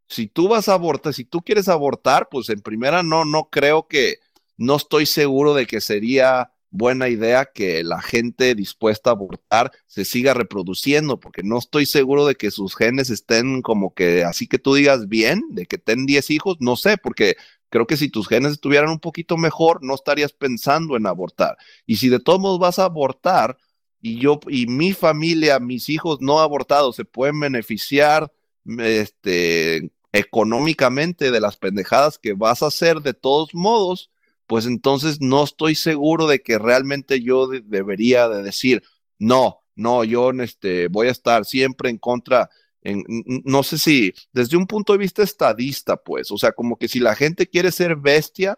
si tú vas a abortar, si tú quieres abortar, pues en primera no, no creo que, no estoy seguro de que sería buena idea que la gente dispuesta a abortar se siga reproduciendo, porque no estoy seguro de que sus genes estén como que, así que tú digas bien, de que ten 10 hijos, no sé, porque Creo que si tus genes estuvieran un poquito mejor, no estarías pensando en abortar. Y si de todos modos vas a abortar y yo y mi familia, mis hijos no abortados se pueden beneficiar este, económicamente de las pendejadas que vas a hacer de todos modos, pues entonces no estoy seguro de que realmente yo debería de decir, no, no, yo este, voy a estar siempre en contra no sé si desde un punto de vista estadista, pues, o sea, como que si la gente quiere ser bestia,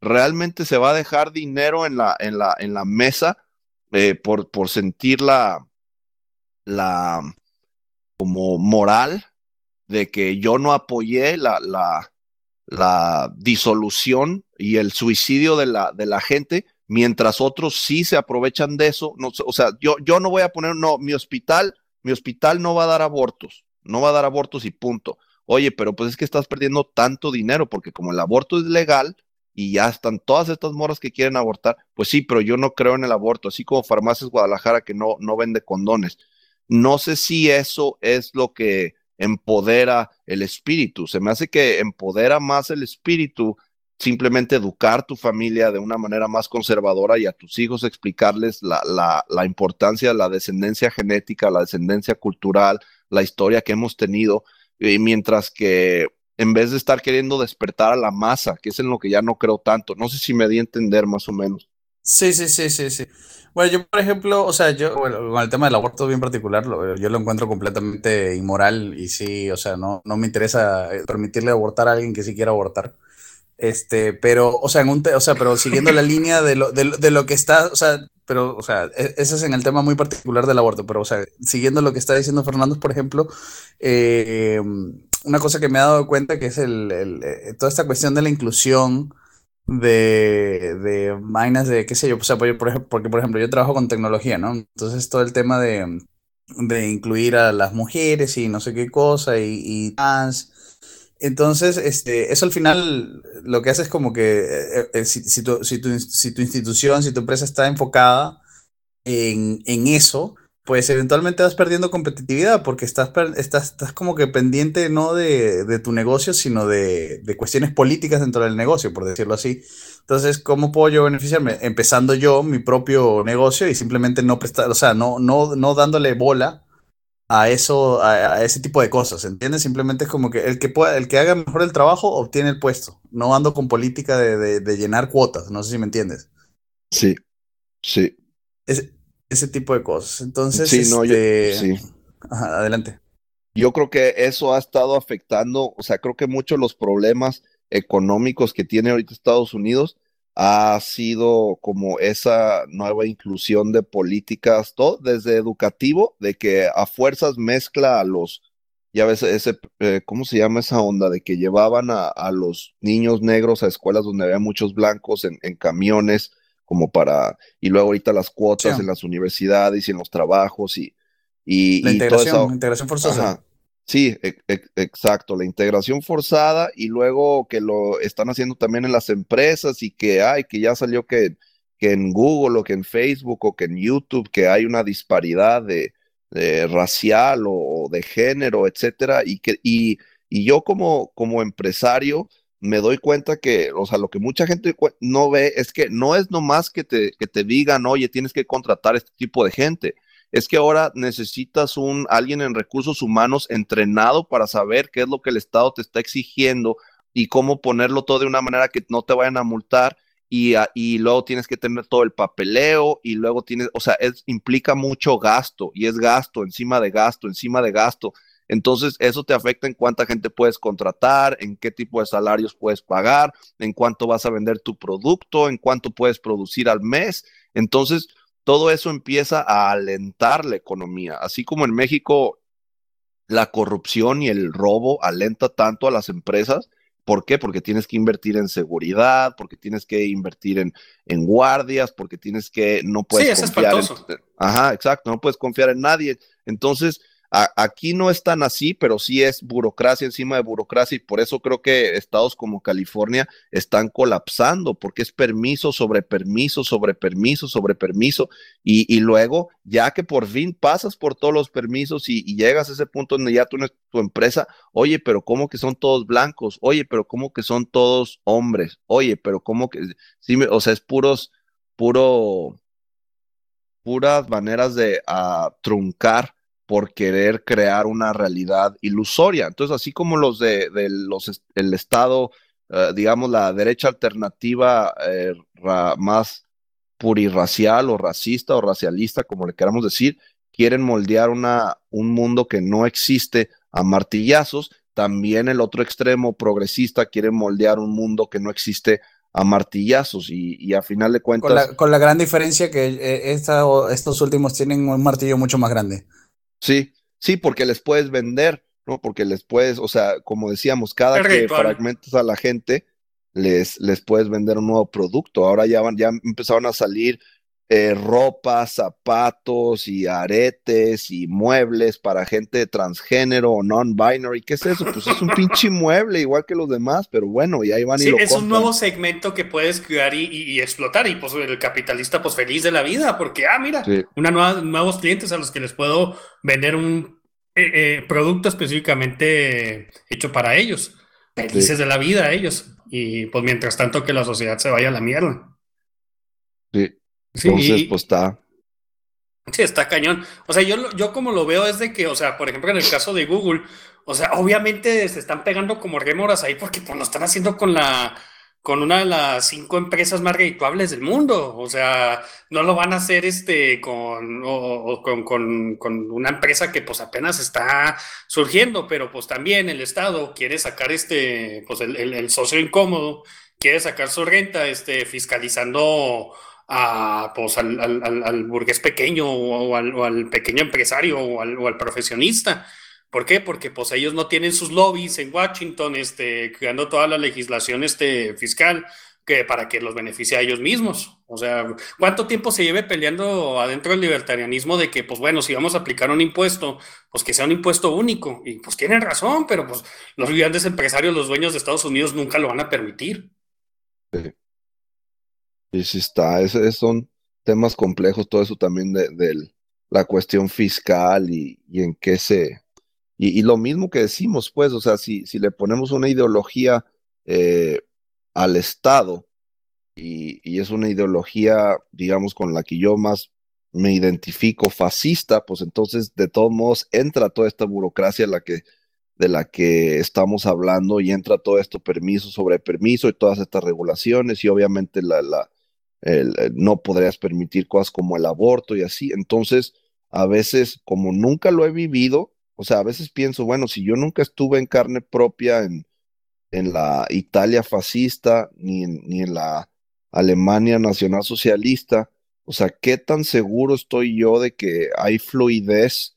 realmente se va a dejar dinero en la, en la, en la mesa eh, por, por sentir la, la como moral de que yo no apoyé la, la, la disolución y el suicidio de la, de la gente, mientras otros sí se aprovechan de eso. No, o sea, yo, yo no voy a poner, no, mi hospital, mi hospital no va a dar abortos, no va a dar abortos y punto. Oye, pero pues es que estás perdiendo tanto dinero porque como el aborto es legal y ya están todas estas moras que quieren abortar, pues sí, pero yo no creo en el aborto, así como Farmacias Guadalajara que no, no vende condones. No sé si eso es lo que empodera el espíritu. Se me hace que empodera más el espíritu simplemente educar tu familia de una manera más conservadora y a tus hijos explicarles la, la, la importancia de la descendencia genética, la descendencia cultural, la historia que hemos tenido, y mientras que en vez de estar queriendo despertar a la masa, que es en lo que ya no creo tanto. No sé si me di a entender más o menos. Sí, sí, sí, sí, sí. Bueno, yo, por ejemplo, o sea, yo, bueno, el tema del aborto bien particular, yo lo encuentro completamente inmoral y sí, o sea, no, no me interesa eh, permitirle abortar a alguien que sí quiera abortar. Este, pero, o sea, en un o sea, pero siguiendo la línea de lo, de, de, lo que está, o sea, pero, o sea, e, ese es en el tema muy particular del aborto, pero, o sea, siguiendo lo que está diciendo Fernando, por ejemplo, eh, una cosa que me he dado cuenta que es el, eh, toda esta cuestión de la inclusión de, de vainas de, qué sé yo, o sea, por, porque por ejemplo yo trabajo con tecnología, ¿no? Entonces todo el tema de, de incluir a las mujeres y no sé qué cosa y, y trans. Entonces, este, eso al final lo que hace es como que eh, eh, si, tu, si tu institución, si tu empresa está enfocada en, en eso, pues eventualmente vas perdiendo competitividad porque estás, estás, estás como que pendiente no de, de tu negocio, sino de, de, cuestiones políticas dentro del negocio, por decirlo así. Entonces, ¿cómo puedo yo beneficiarme? Empezando yo mi propio negocio y simplemente no prestar, o sea, no, no, no dándole bola a eso, a, ese tipo de cosas, ¿entiendes? Simplemente es como que el que pueda, el que haga mejor el trabajo obtiene el puesto. No ando con política de, de, de llenar cuotas, no sé si me entiendes. Sí, sí. Es, ese tipo de cosas. Entonces, sí, no, este... sí. Ajá, adelante. Yo creo que eso ha estado afectando, o sea, creo que muchos los problemas económicos que tiene ahorita Estados Unidos ha sido como esa nueva inclusión de políticas, todo desde educativo, de que a fuerzas mezcla a los, ya ves, ese, eh, ¿cómo se llama esa onda? De que llevaban a, a, los niños negros a escuelas donde había muchos blancos en, en camiones, como para, y luego ahorita las cuotas en las universidades y en los trabajos y... y la integración, integración forzosa. Sí, e, e, exacto, la integración forzada y luego que lo están haciendo también en las empresas y que hay, que ya salió que, que en Google o que en Facebook o que en YouTube, que hay una disparidad de, racial o, de género, etcétera, y que, y, y yo como, como empresario, me doy cuenta que, o sea, lo que mucha gente no ve es que no es nomás que te, que te digan, oye, tienes que contratar este tipo de gente. Es que ahora necesitas un alguien en recursos humanos entrenado para saber qué es lo que el Estado te está exigiendo y cómo ponerlo todo de una manera que no te vayan a multar y, y luego tienes que tener todo el papeleo y luego tienes, o sea, es, implica mucho gasto y es gasto encima de gasto, encima de gasto. Entonces, eso te afecta en cuánta gente puedes contratar, en qué tipo de salarios puedes pagar, en cuánto vas a vender tu producto, en cuánto puedes producir al mes. Entonces, todo eso empieza a alentar la economía. Así como en México la corrupción y el robo alenta tanto a las empresas. ¿Por qué? Porque tienes que invertir en seguridad, porque tienes que invertir en, en guardias, porque tienes que, no puedes sí, confiar en, Ajá, exacto, no puedes confiar en nadie. Entonces, aquí no es tan así, pero sí es burocracia encima de burocracia y por eso creo que estados como California están colapsando, porque es permiso sobre permiso, sobre permiso, sobre permiso. Y, luego, ya que por fin pasas por todos los permisos y, llegas a ese punto donde ya tú tu empresa, oye, pero ¿cómo que son todos blancos? Oye, pero ¿cómo que son todos hombres? Oye, pero ¿cómo que? O sea, es puros, puro, puras maneras de uh, truncar por querer crear una realidad ilusoria. Entonces, así como los de, los, el Estado, eh, digamos, la derecha alternativa eh, más purirracial o racista o racialista, como le queramos decir, quieren moldear una, un mundo que no existe a martillazos. También el otro extremo progresista quiere moldear un mundo que no existe a martillazos y, y a final de cuentas... Con la, con la gran diferencia que eh, esta, estos últimos tienen un martillo mucho más grande. Sí, sí, porque les puedes vender, ¿no? Porque les puedes, o sea, como decíamos, cada que fragmentas a la gente, les, les puedes vender un nuevo producto. Ahora ya, van, ya empezaron a salir eh, ropa, zapatos y aretes y muebles para gente transgénero o non-binary. ¿Qué es eso? Pues es un pinche mueble igual que los demás, pero bueno, y ahí van sí, y lo es un nuevo segmento que puedes crear y, y- y explotar y pues el capitalista pues feliz de la vida porque, ah, mira, Sí. una nueva, nuevos clientes a los que les puedo vender un eh, eh, producto específicamente hecho para ellos. Felices Sí. de la vida ellos. Y pues mientras tanto que la sociedad se vaya a la mierda. Sí. Sí, Entonces, pues está. Sí, está cañón. O sea, yo, yo como lo veo es de que, o sea, por ejemplo, en el caso de Google, o sea, obviamente se están pegando como rémoras ahí porque pues lo están haciendo con la, con una de las cinco empresas más redituables del mundo. O sea, no lo van a hacer este con, o, o con, con, con una empresa que pues apenas está surgiendo, pero pues también el Estado quiere sacar este, pues el, el, el socio incómodo, quiere sacar su renta, este, fiscalizando a, pues, al, al, burgués pequeño o al, o al pequeño empresario o al, o al profesionista. ¿Por qué? Porque pues ellos no tienen sus lobbies en Washington, este, creando toda la legislación este, fiscal que, para que los beneficie a ellos mismos. O sea, ¿cuánto tiempo se lleve peleando adentro del libertarianismo de que, pues bueno, si vamos a aplicar un impuesto, pues que sea un impuesto único? Y pues tienen razón, pero pues los grandes empresarios, los dueños de Estados Unidos nunca lo van a permitir. Y sí está, es- son temas complejos, todo eso también de, del- la cuestión fiscal y, y en qué se... Y, y lo mismo que decimos, pues, o sea, si, si le ponemos una ideología eh, al Estado y, y es una ideología, digamos, con la que yo más me identifico fascista, pues entonces de todos modos entra toda esta burocracia la que, de la que estamos hablando y entra todo esto permiso sobre permiso y todas estas regulaciones y obviamente la, la, el- no podrías permitir cosas como el aborto y así. Entonces, a veces, como nunca lo he vivido, o sea, a veces pienso, bueno, si yo nunca estuve en carne propia en, en la Italia fascista ni en, ni en la Alemania nacionalsocialista, o sea, ¿qué tan seguro estoy yo de que hay fluidez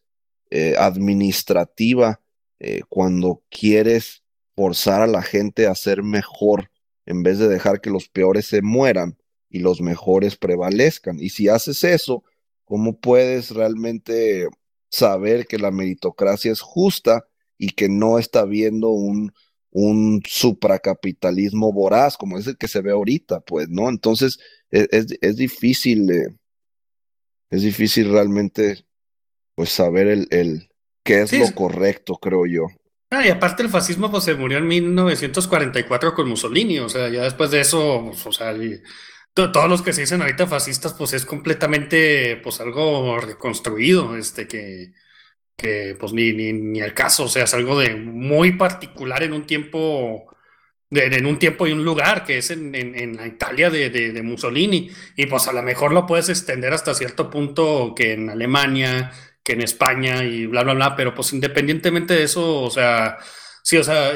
eh, administrativa eh, cuando quieres forzar a la gente a ser mejor en vez de dejar que los peores se mueran y los mejores prevalezcan? Y si haces eso, ¿cómo puedes realmente saber que la meritocracia es justa y que no está viendo un, un supracapitalismo voraz como es el que se ve ahorita? Pues, ¿no? Entonces, es, es, es difícil, eh, es difícil realmente, pues, saber el, el qué es Sí, lo correcto, creo yo. Ah, y aparte el fascismo pues se murió en 1944 con Mussolini, o sea, ya después de eso, pues, o sea, todos los que se dicen ahorita fascistas pues es completamente pues algo reconstruido, este que, que pues ni, ni, ni el caso, o sea, es algo de muy particular en un tiempo, de, en un tiempo y un lugar, que es en, en, en la Italia de, de, de Mussolini, y pues a lo mejor lo puedes extender hasta cierto punto que en Alemania, que en España y bla, bla, bla, pero pues independientemente de eso, o sea, sí, o sea,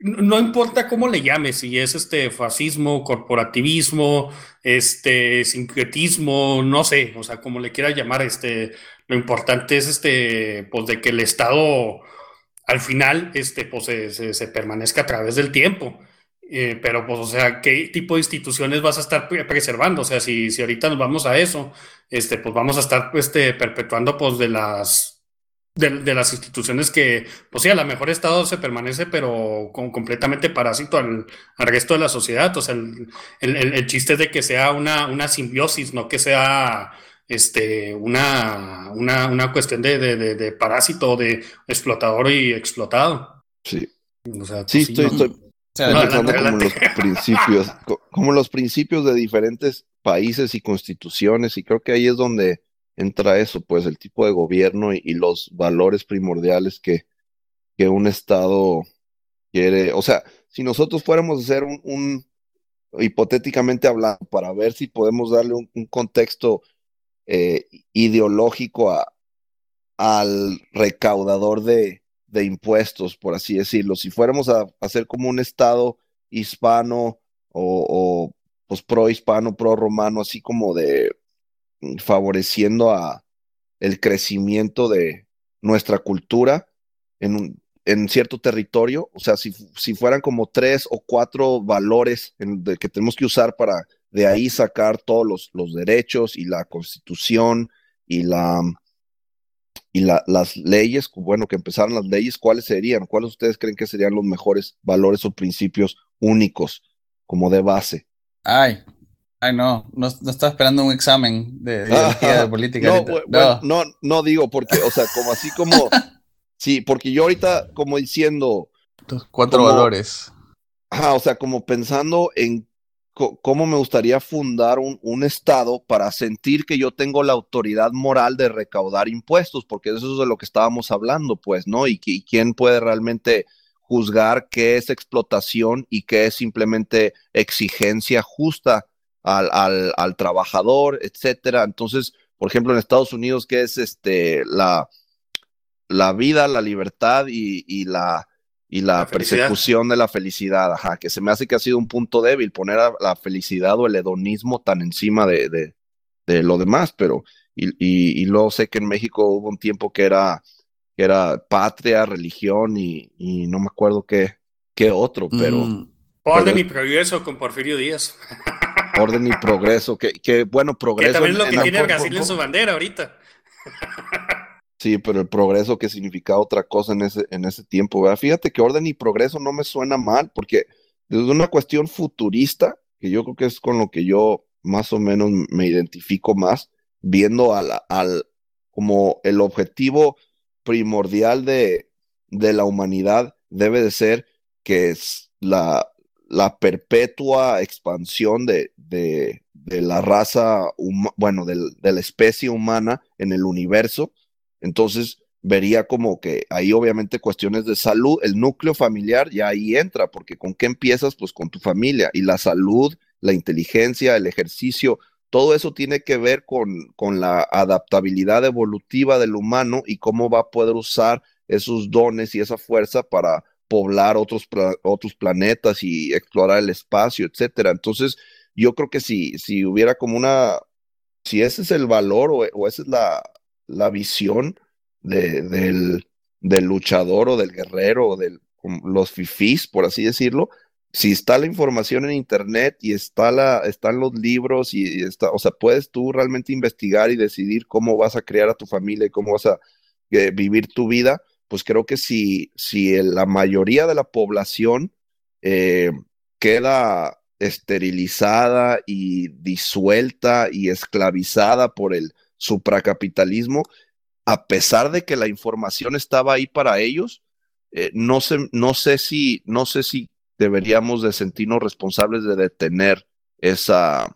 no importa cómo le llames, si es este fascismo, corporativismo, este sincretismo, no sé, o sea, como le quieras llamar, este, lo importante es este, pues de que el Estado al final, este, pues se, permanezca a través del tiempo. Eh, pero, pues, o sea, ¿qué tipo de instituciones vas a estar pre- preservando? O sea, si, si ahorita nos vamos a eso, este, pues vamos a estar este, perpetuando, pues, de las, de, de las instituciones que, pues sí, a lo mejor Estado se permanece, pero con, completamente parásito al, al resto de la sociedad. O sea, el, el, el- el chiste es de que sea una, una simbiosis, no que sea este, una, una, una cuestión de, de, de, de parásito, de explotador y explotado. Sí. O sea, Sí, pues estoy, no. estoy pensando como los principios, co- como los principios de diferentes países y constituciones, y creo que ahí es donde entra eso, pues el tipo de gobierno y, los valores primordiales que, que un Estado quiere. O sea, si nosotros fuéramos a hacer un, hipotéticamente hablando, para ver si podemos darle un, contexto eh, ideológico al recaudador de, de impuestos, por así decirlo. Si fuéramos a hacer como un estado hispano o, o pues pro hispano, pro romano, así como de favoreciendo a el crecimiento de nuestra cultura en, un- en cierto territorio, o sea, si, si fueran como tres o cuatro valores de- que tenemos que usar para de ahí sacar todos los, los derechos y la constitución y la y la- las leyes, bueno, que empezaran las leyes, ¿cuáles serían? ¿Cuáles ustedes creen que serían los mejores valores o principios únicos como de base? Ay, ay, no, no, no estaba esperando un examen de ideología de política. No, bueno, no, no digo porque, o sea, como así como, sí, porque yo ahorita como diciendo, Cuatro como- valores. Ajá, o sea, como pensando en co- cómo me gustaría fundar un, un estado para sentir que yo tengo la autoridad moral de recaudar impuestos, porque eso es de lo que estábamos hablando, pues, ¿no? Y, y quién puede realmente juzgar qué es explotación y qué es simplemente exigencia justa al, al, al trabajador, etcétera. Entonces, por ejemplo, en Estados Unidos, ¿qué es este la, la vida, la libertad y, y la y la, persecución de la felicidad, ajá, que se me hace que ha sido un punto débil poner a la felicidad o el hedonismo tan encima de, de, de lo demás, pero y, y, y luego sé que en México hubo un tiempo que era, que era patria, religión y, y no me acuerdo qué, qué otro, pero Mm, Orden pero- y progreso con Porfirio Díaz. orden y progreso, que, que bueno, Que progreso. también es lo en- que en- tiene por- Argacil por- en su bandera ahorita. Sí, pero el progreso que significaba otra cosa en ese, en ese tiempo, ¿verdad? Fíjate que orden y progreso no me suena mal, porque desde una cuestión futurista, que yo creo que es con lo que yo más o menos me identifico más, viendo a la- al, como el objetivo primordial de, de la humanidad debe de ser que es la, la perpetua expansión de, de, de la raza, bueno, del- de la especie humana en el universo. Entonces vería como que ahí obviamente cuestiones de salud, el núcleo familiar ya ahí entra, porque con qué empiezas, pues con tu familia y la salud, la inteligencia, el ejercicio, todo eso tiene que ver con, con la adaptabilidad evolutiva del humano y cómo va a poder usar esos dones y esa fuerza para poblar otros, otros planetas y explorar el espacio, etcétera. Entonces, yo creo que si, si hubiera como una, si ese es el valor o, esa es la, la visión de- del, del luchador o del guerrero o de los fifís, por así decirlo, si está la información en internet y está la, están los libros y, y está, o sea, puedes tú realmente investigar y decidir cómo vas a crear a tu familia y cómo vas a eh, vivir tu vida, pues creo que si, si la mayoría de la población eh, queda esterilizada y disuelta y esclavizada por el supracapitalismo, a pesar de que la información estaba ahí para ellos, eh, no sé, no sé si, no sé si deberíamos de sentirnos responsables de detener esa,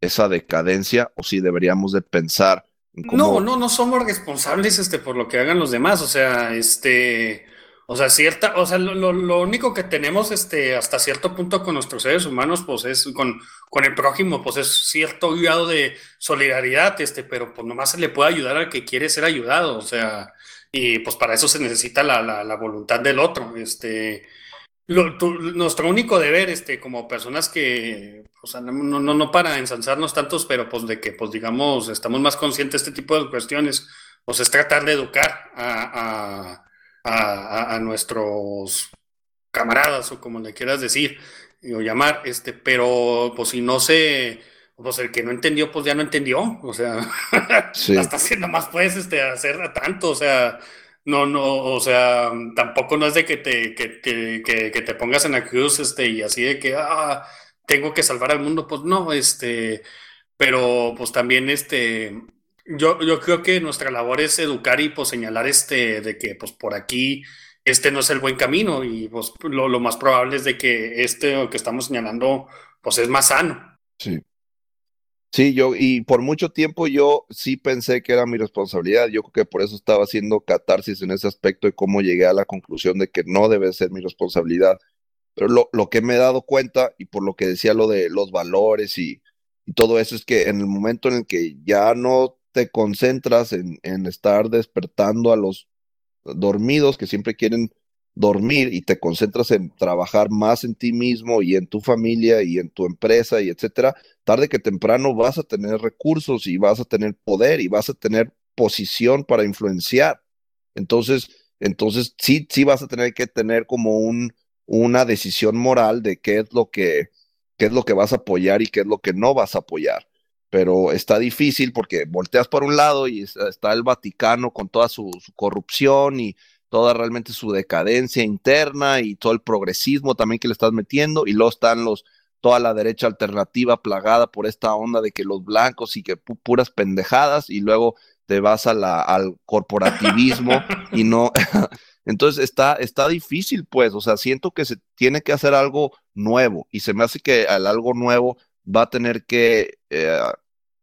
esa decadencia o si deberíamos de pensar No, no, no somos responsables este, por lo que hagan los demás. O sea, este, o sea, cierta, o sea, lo, lo- lo único que tenemos este, hasta cierto punto con nuestros seres humanos, pues es con, con el prójimo, pues es cierto grado de solidaridad, este, pero pues nomás se le puede ayudar al que quiere ser ayudado. O sea, y pues para eso se necesita la, la, la voluntad del otro. Este, lo- tu- nuestro único deber, este, como personas que, o sea, no, no, no para ensalzarnos tantos, pero pues de que, pues digamos, estamos más conscientes de este tipo de cuestiones, pues es tratar de educar a, a, a, nuestros camaradas o como le quieras decir o llamar, este, pero pues si no se, pues el que no entendió, pues ya no entendió, o sea, Sí. hasta haciendo más puedes este, hacer a tanto, o sea, no, no, o sea, tampoco no es de que te, que, que, que, que te pongas en la cruz, este, y así de que, ah, tengo que salvar al mundo, pues no, este, pero pues también, este, yo, yo creo que nuestra labor es educar y pues señalar, este, de que pues por aquí, este no es el buen camino y pues lo, lo más probable es de que este que estamos señalando, pues es más sano. Sí. Sí, yo, y por mucho tiempo yo sí pensé que era mi responsabilidad. Yo creo que por eso estaba haciendo catarsis en ese aspecto y cómo llegué a la conclusión de que no debe ser mi responsabilidad. Pero lo, lo que me he dado cuenta, y por lo que decía lo de los valores y, todo eso, es que en el momento en el que ya no te concentras en, en estar despertando a los dormidos que siempre quieren dormir y te concentras en trabajar más en ti mismo y en tu familia y en tu empresa y etcétera, tarde que temprano vas a tener recursos y vas a tener poder y vas a tener posición para influenciar. Entonces, entonces sí, sí vas a tener que tener como un, una decisión moral de qué es lo que, qué es lo que vas a apoyar y qué es lo que no vas a apoyar. Pero está difícil porque volteas por un lado y está el Vaticano con toda su corrupción y toda realmente su decadencia interna y todo el progresismo también que le estás metiendo, y luego están los, toda la derecha alternativa plagada por esta onda de que los blancos y que puras pendejadas, y luego te vas a la, al corporativismo y no. Entonces está, está difícil, pues, o sea, siento que se tiene que hacer algo nuevo y se me hace que al algo nuevo va a tener que, eh,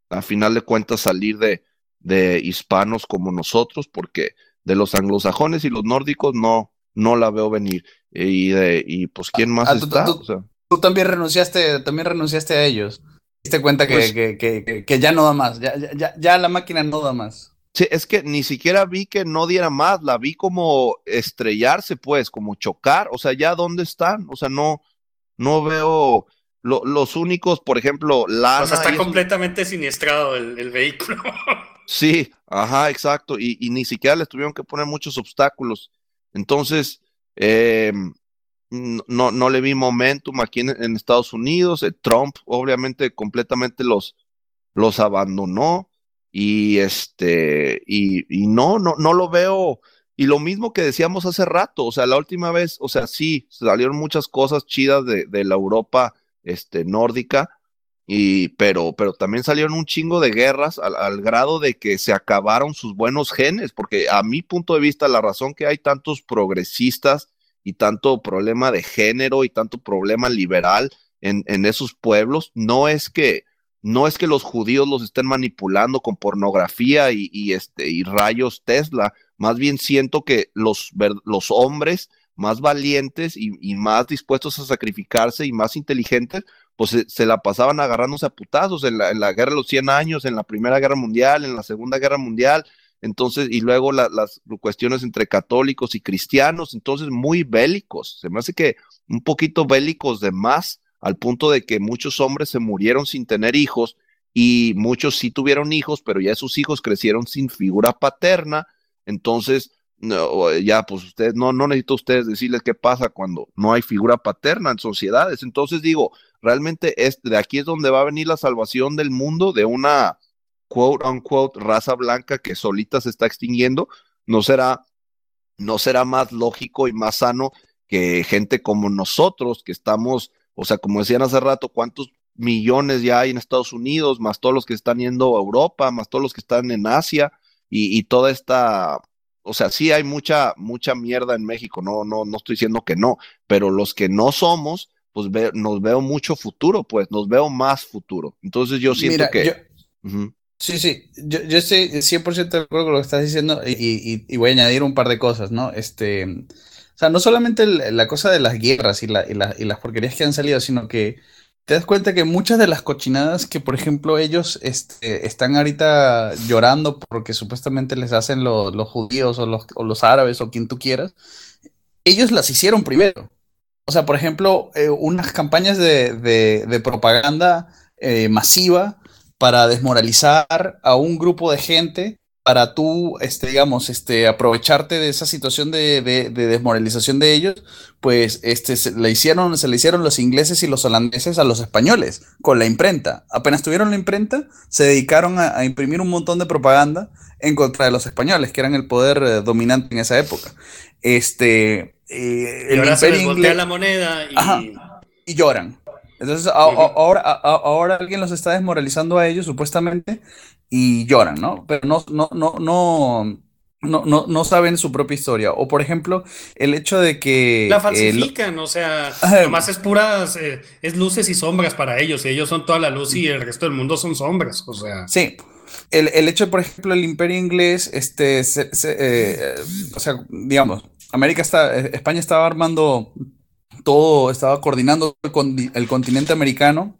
a final de cuentas, salir de, de hispanos como nosotros, porque de los anglosajones y los nórdicos no, no la veo venir. Y, de, y pues, ¿quién más Ah, está? Tú, O sea, tú también renunciaste, también renunciaste a ellos. Te diste cuenta que, Pues- que, que, que- que ya no da más, ya, ya, ya, ya la máquina no da más. Sí, es que ni siquiera vi que no diera más, la vi como estrellarse, pues, como chocar, o sea, ya dónde están, o sea, no, no veo lo- los únicos, por ejemplo, Lana. O sea, está completamente siniestrado el, el vehículo. Sí, ajá, exacto, y, ni siquiera les tuvieron que poner muchos obstáculos. Entonces, eh, no, no, le vi momentum aquí en, Estados Unidos. eh, Trump, obviamente, completamente los, los abandonó. Y este, y, y no, no, no lo veo. Y lo mismo que decíamos hace rato, o sea, la última vez, o sea, sí, salieron muchas cosas chidas de, de la Europa este, nórdica, y, pero, pero también salieron un chingo de guerras al, grado de que se acabaron sus buenos genes, porque a mi punto de vista, la razón que hay tantos progresistas y tanto problema de género y tanto problema liberal en, en esos pueblos, no es que, no es que los judíos los estén manipulando con pornografía y, este, y rayos Tesla, más bien siento que los, los hombres más valientes y más dispuestos a sacrificarse y más inteligentes, pues se, la pasaban agarrándose a putazos en la, en la guerra de los 100 años, en la Primera Guerra Mundial, en la Segunda Guerra Mundial, entonces, y luego la- las cuestiones entre católicos y cristianos, entonces muy bélicos, se me hace que un poquito bélicos de más, al punto de que muchos hombres se murieron sin tener hijos y muchos sí tuvieron hijos, pero ya sus hijos crecieron sin figura paterna, entonces no, ya pues ustedes no, no necesito ustedes decirles qué pasa cuando no hay figura paterna en sociedades. Entonces digo, realmente de aquí es donde va a venir la salvación del mundo de una quote unquote raza blanca que solita se está extinguiendo. No será, no será más lógico y más sano que gente como nosotros que estamos, o sea, como decían hace rato, cuántos millones ya hay en Estados Unidos, más todos los que están yendo a Europa, más todos los que están en Asia y, y toda esta o sea, sí hay mucha, mucha mierda en México, no, no, no estoy diciendo que no, pero los que no somos, pues ve- nos veo mucho futuro, pues, nos veo más futuro. Entonces yo siento Mira, que... yo-. Sí, sí, yo, yo estoy 100% de acuerdo con lo que estás diciendo y, y- y voy a añadir un par de cosas, ¿no? Este, o sea, no solamente el- la cosa de las guerras y, la- y la- y las porquerías que han salido, sino que te das cuenta que muchas de las cochinadas que, por ejemplo, ellos este, están ahorita llorando porque supuestamente les hacen lo- los judíos o los, o los árabes o quien tú quieras, ellos las hicieron primero. O sea, por ejemplo, eh, unas campañas de, de- de propaganda eh, masiva para desmoralizar a un grupo de gente, para tú, este, digamos, este, aprovecharte de esa situación de, de- de desmoralización de ellos, pues este, se le hicieron, se le hicieron los ingleses y los holandeses a los españoles con la imprenta. Apenas tuvieron la imprenta, se dedicaron a, a imprimir un montón de propaganda en contra de los españoles, que eran el poder eh, dominante en esa época. Este, eh, Y el ahora se les imperio voltea inglés- la moneda y... Ajá. y lloran. Entonces, a- a- ahora, a- ahora alguien los está desmoralizando a ellos, supuestamente, y lloran, ¿no? Pero no, no, no, no, no, no, no saben su propia historia. O, por ejemplo, el hecho de que... La eh, lo- falsifican, o sea, nomás es puras, eh, es luces y sombras para ellos, y ellos son toda la luz y el resto del mundo son sombras, o sea. Sí. El, el hecho, por ejemplo, el imperio inglés, este, se- se, eh, o sea, digamos, América está, eh, España estaba armando todo, estaba coordinando el, con- el continente americano,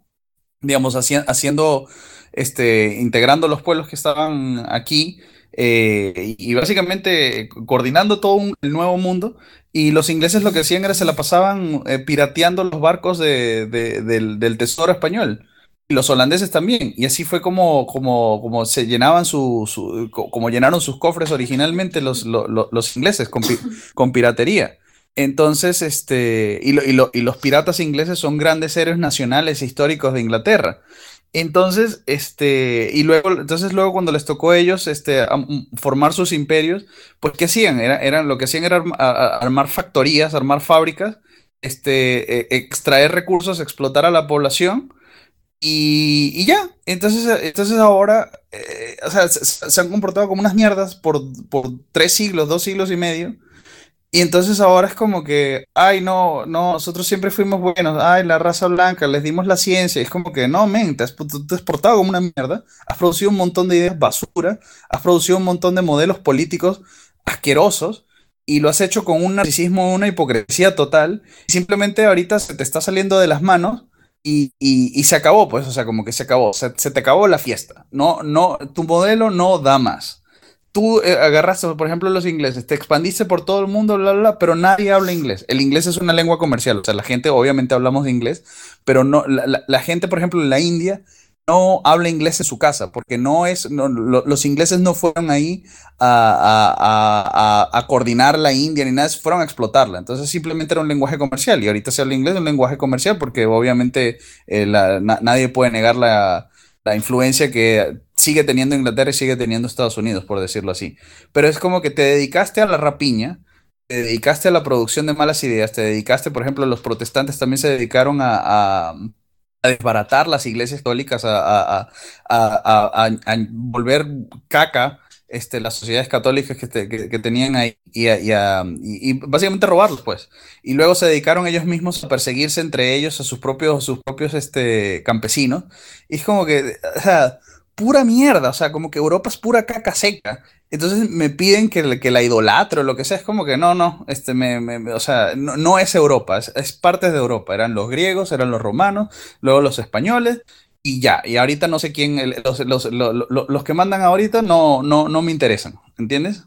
digamos, haci- haciendo este, integrando los pueblos que estaban aquí eh, y, básicamente coordinando todo un, el nuevo mundo. Y los ingleses lo que hacían era se la pasaban eh, pirateando los barcos de, de, del, del tesoro español y los holandeses también. Y así fue como, como, como se llenaban su, su como llenaron sus cofres originalmente los, los, los ingleses con, pi- con piratería. Entonces, este, y, lo- y, y los piratas ingleses son grandes héroes nacionales e históricos de Inglaterra. Entonces, este, y luego, entonces luego cuando les tocó a ellos, este, am- formar sus imperios, pues ¿qué hacían? Era, eran, lo que hacían era arma- a- a- armar factorías, armar fábricas, este, e- extraer recursos, explotar a la población y, y ya. Entonces, entonces ahora, eh, o sea, se, se- se han comportado como unas mierdas por, por tres siglos, dos siglos y medio. Y entonces ahora es como que, ay, no, no, nosotros siempre fuimos buenos, ay, la raza blanca, les dimos la ciencia. Y es como que, no, men, te has, te has portado como una mierda, has producido un montón de ideas basura, has producido un montón de modelos políticos asquerosos y lo has hecho con un narcisismo, una hipocresía total. Simplemente ahorita se te está saliendo de las manos y, y- y se acabó, pues, o sea, como que se acabó, se, se te acabó la fiesta. No, no, tu modelo no da más. Tú eh, agarraste, por ejemplo, los ingleses, te expandiste por todo el mundo, bla, bla, bla, pero nadie habla inglés. El inglés es una lengua comercial, o sea, la gente obviamente hablamos de inglés, pero no, la, la- gente, por ejemplo, en la India no habla inglés en su casa, porque no es, los ingleses no fueron ahí a, a- a- coordinar la India ni nada, fueron a explotarla. Entonces simplemente era un lenguaje comercial y ahorita se habla inglés, un lenguaje comercial, porque obviamente eh, la- na- nadie puede negar la, la influencia que sigue teniendo Inglaterra y sigue teniendo Estados Unidos, por decirlo así. Pero es como que te dedicaste a la rapiña, te dedicaste a la producción de malas ideas, te dedicaste, por ejemplo, los protestantes también se dedicaron a, desbaratar las iglesias católicas, a, a- a- a- volver caca este, las sociedades católicas que, te- que- que tenían ahí y, y y- básicamente robarlos, pues. Y luego se dedicaron ellos mismos a perseguirse entre ellos, a sus propios, sus propios este, campesinos. Y es como que, pura mierda, o sea, como que Europa es pura caca seca. Entonces me piden que, que la idolatre o lo que sea, es como que no, no, este, me, me- o sea, no, no es Europa, es, es parte de Europa. Eran los griegos, eran los romanos, luego los españoles y ya. Y ahorita no sé quién, los, los- lo- lo- los que mandan ahorita no, no, no me interesan, ¿entiendes?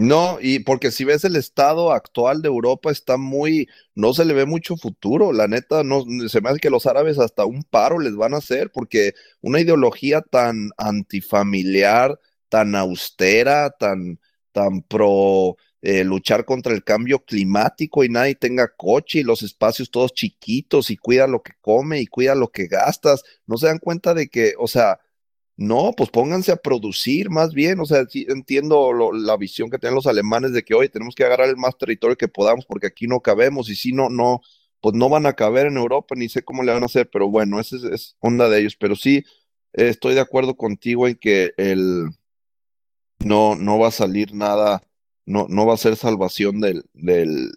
No, y porque si ves el estado actual de Europa está muy, no se le ve mucho futuro, la neta, no, se me hace que los árabes hasta un paro les van a hacer, porque una ideología tan antifamiliar, tan austera, tan, tan pro eh, luchar contra el cambio climático y nadie tenga coche y los espacios todos chiquitos y cuida lo que come y cuida lo que gastas, no se dan cuenta de que, o sea, no, pues pónganse a producir más bien, o sea, sí entiendo la visión que tienen los alemanes de que hoy tenemos que agarrar el más territorio que podamos porque aquí no cabemos y si no, no, pues no van a caber en Europa, ni sé cómo le van a hacer, pero bueno, esa es, onda de ellos, pero sí estoy de acuerdo contigo en que el no, no va a salir nada, no, no va a ser salvación del, del,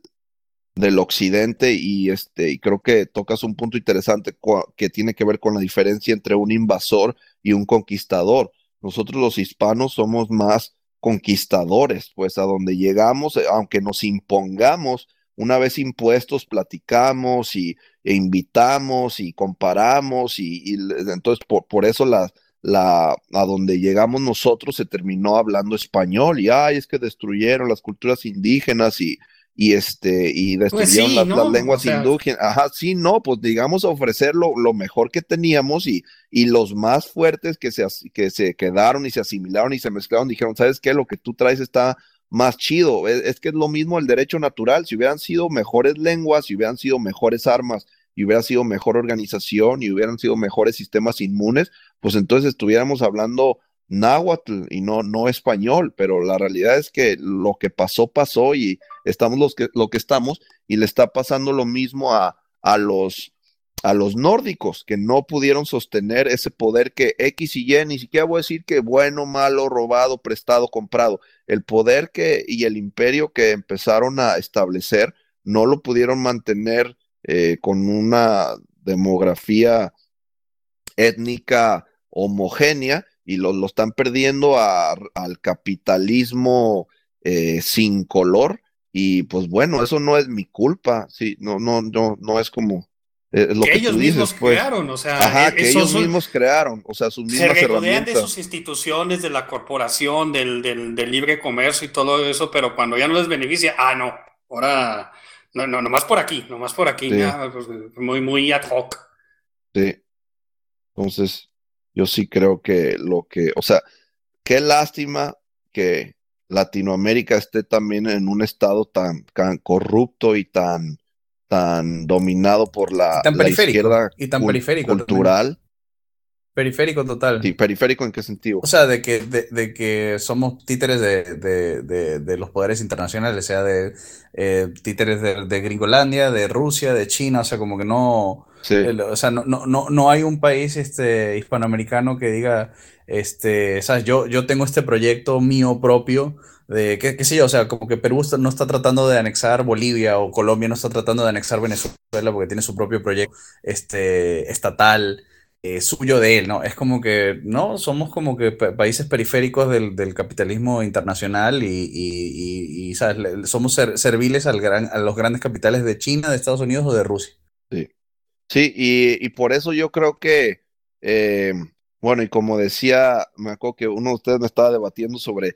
del occidente y este y creo que tocas un punto interesante que tiene que ver con la diferencia entre un invasor y un conquistador. Nosotros los hispanos somos más conquistadores, pues a donde llegamos, eh, aunque nos impongamos, una vez impuestos, platicamos y, e invitamos y comparamos y, y entonces por, por eso la, la, a donde llegamos nosotros se terminó hablando español y ay, es que destruyeron las culturas indígenas y, y este y Pues destruyeron sí, las, ¿no? las lenguas O sea- indígenas. Ajá, sí, no, pues digamos ofrecer lo, lo mejor que teníamos y, y los más fuertes que se, que se quedaron y se asimilaron y se mezclaron dijeron, ¿sabes qué? Lo que tú traes está más chido. Es, es que es lo mismo el derecho natural. Si hubieran sido mejores lenguas, si hubieran sido mejores armas, y hubiera sido mejor organización y hubieran sido mejores sistemas inmunes, pues entonces estuviéramos hablando náhuatl y no, no español, pero la realidad es que lo que pasó, pasó y estamos los que, lo que estamos y le está pasando lo mismo a, a los, a los nórdicos que no pudieron sostener ese poder que X y Y, ni siquiera voy a decir que bueno, malo, robado, prestado, comprado, el poder que y el imperio que empezaron a establecer no lo pudieron mantener eh, con una demografía étnica homogénea y lo, lo están perdiendo a- al capitalismo eh, sin color y pues bueno, eso no es mi culpa, sí, no, no, no, no es como Eh, lo que que, ellos tú mismos dices, pues. crearon, o sea, Ajá, eh, que ellos son- mismos crearon, o sea, sus se mismas de herramientas. sus instituciones, de la corporación, del, del, del libre comercio y todo eso, pero cuando ya no les beneficia, ah, no, ahora, no, no, nomás por aquí, nomás por aquí, Sí. ya, pues, muy, muy ad hoc. Sí. Entonces, yo sí creo que lo que, o sea, qué lástima que Latinoamérica esté también en un estado tan, tan corrupto y tan, tan dominado por la, tan la izquierda y tan periférico cultural. Periférico total. Sí, periférico en qué sentido? O sea, de que, de, de que somos títeres de, de, de, los poderes internacionales, sea de eh, títeres de Gringolandia, de Rusia, de China, o sea, como que no, O sea, no, no, no, hay un país este, hispanoamericano que diga, este, sabes, yo, yo tengo este proyecto mío propio, de, qué, qué sé yo, o sea, como que Perú no está tratando de anexar Bolivia o Colombia no está tratando de anexar Venezuela porque tiene su propio proyecto este, estatal eh, suyo de él, ¿no? Es como que, ¿no? Somos como que pa- países periféricos del, del capitalismo internacional y, y- y- y, ¿sabes? Somos ser- serviles al gran, a los grandes capitales de China, de Estados Unidos o de Rusia. Sí, y, y por eso yo creo que, eh, bueno, y como decía, me acuerdo que uno de ustedes me estaba debatiendo sobre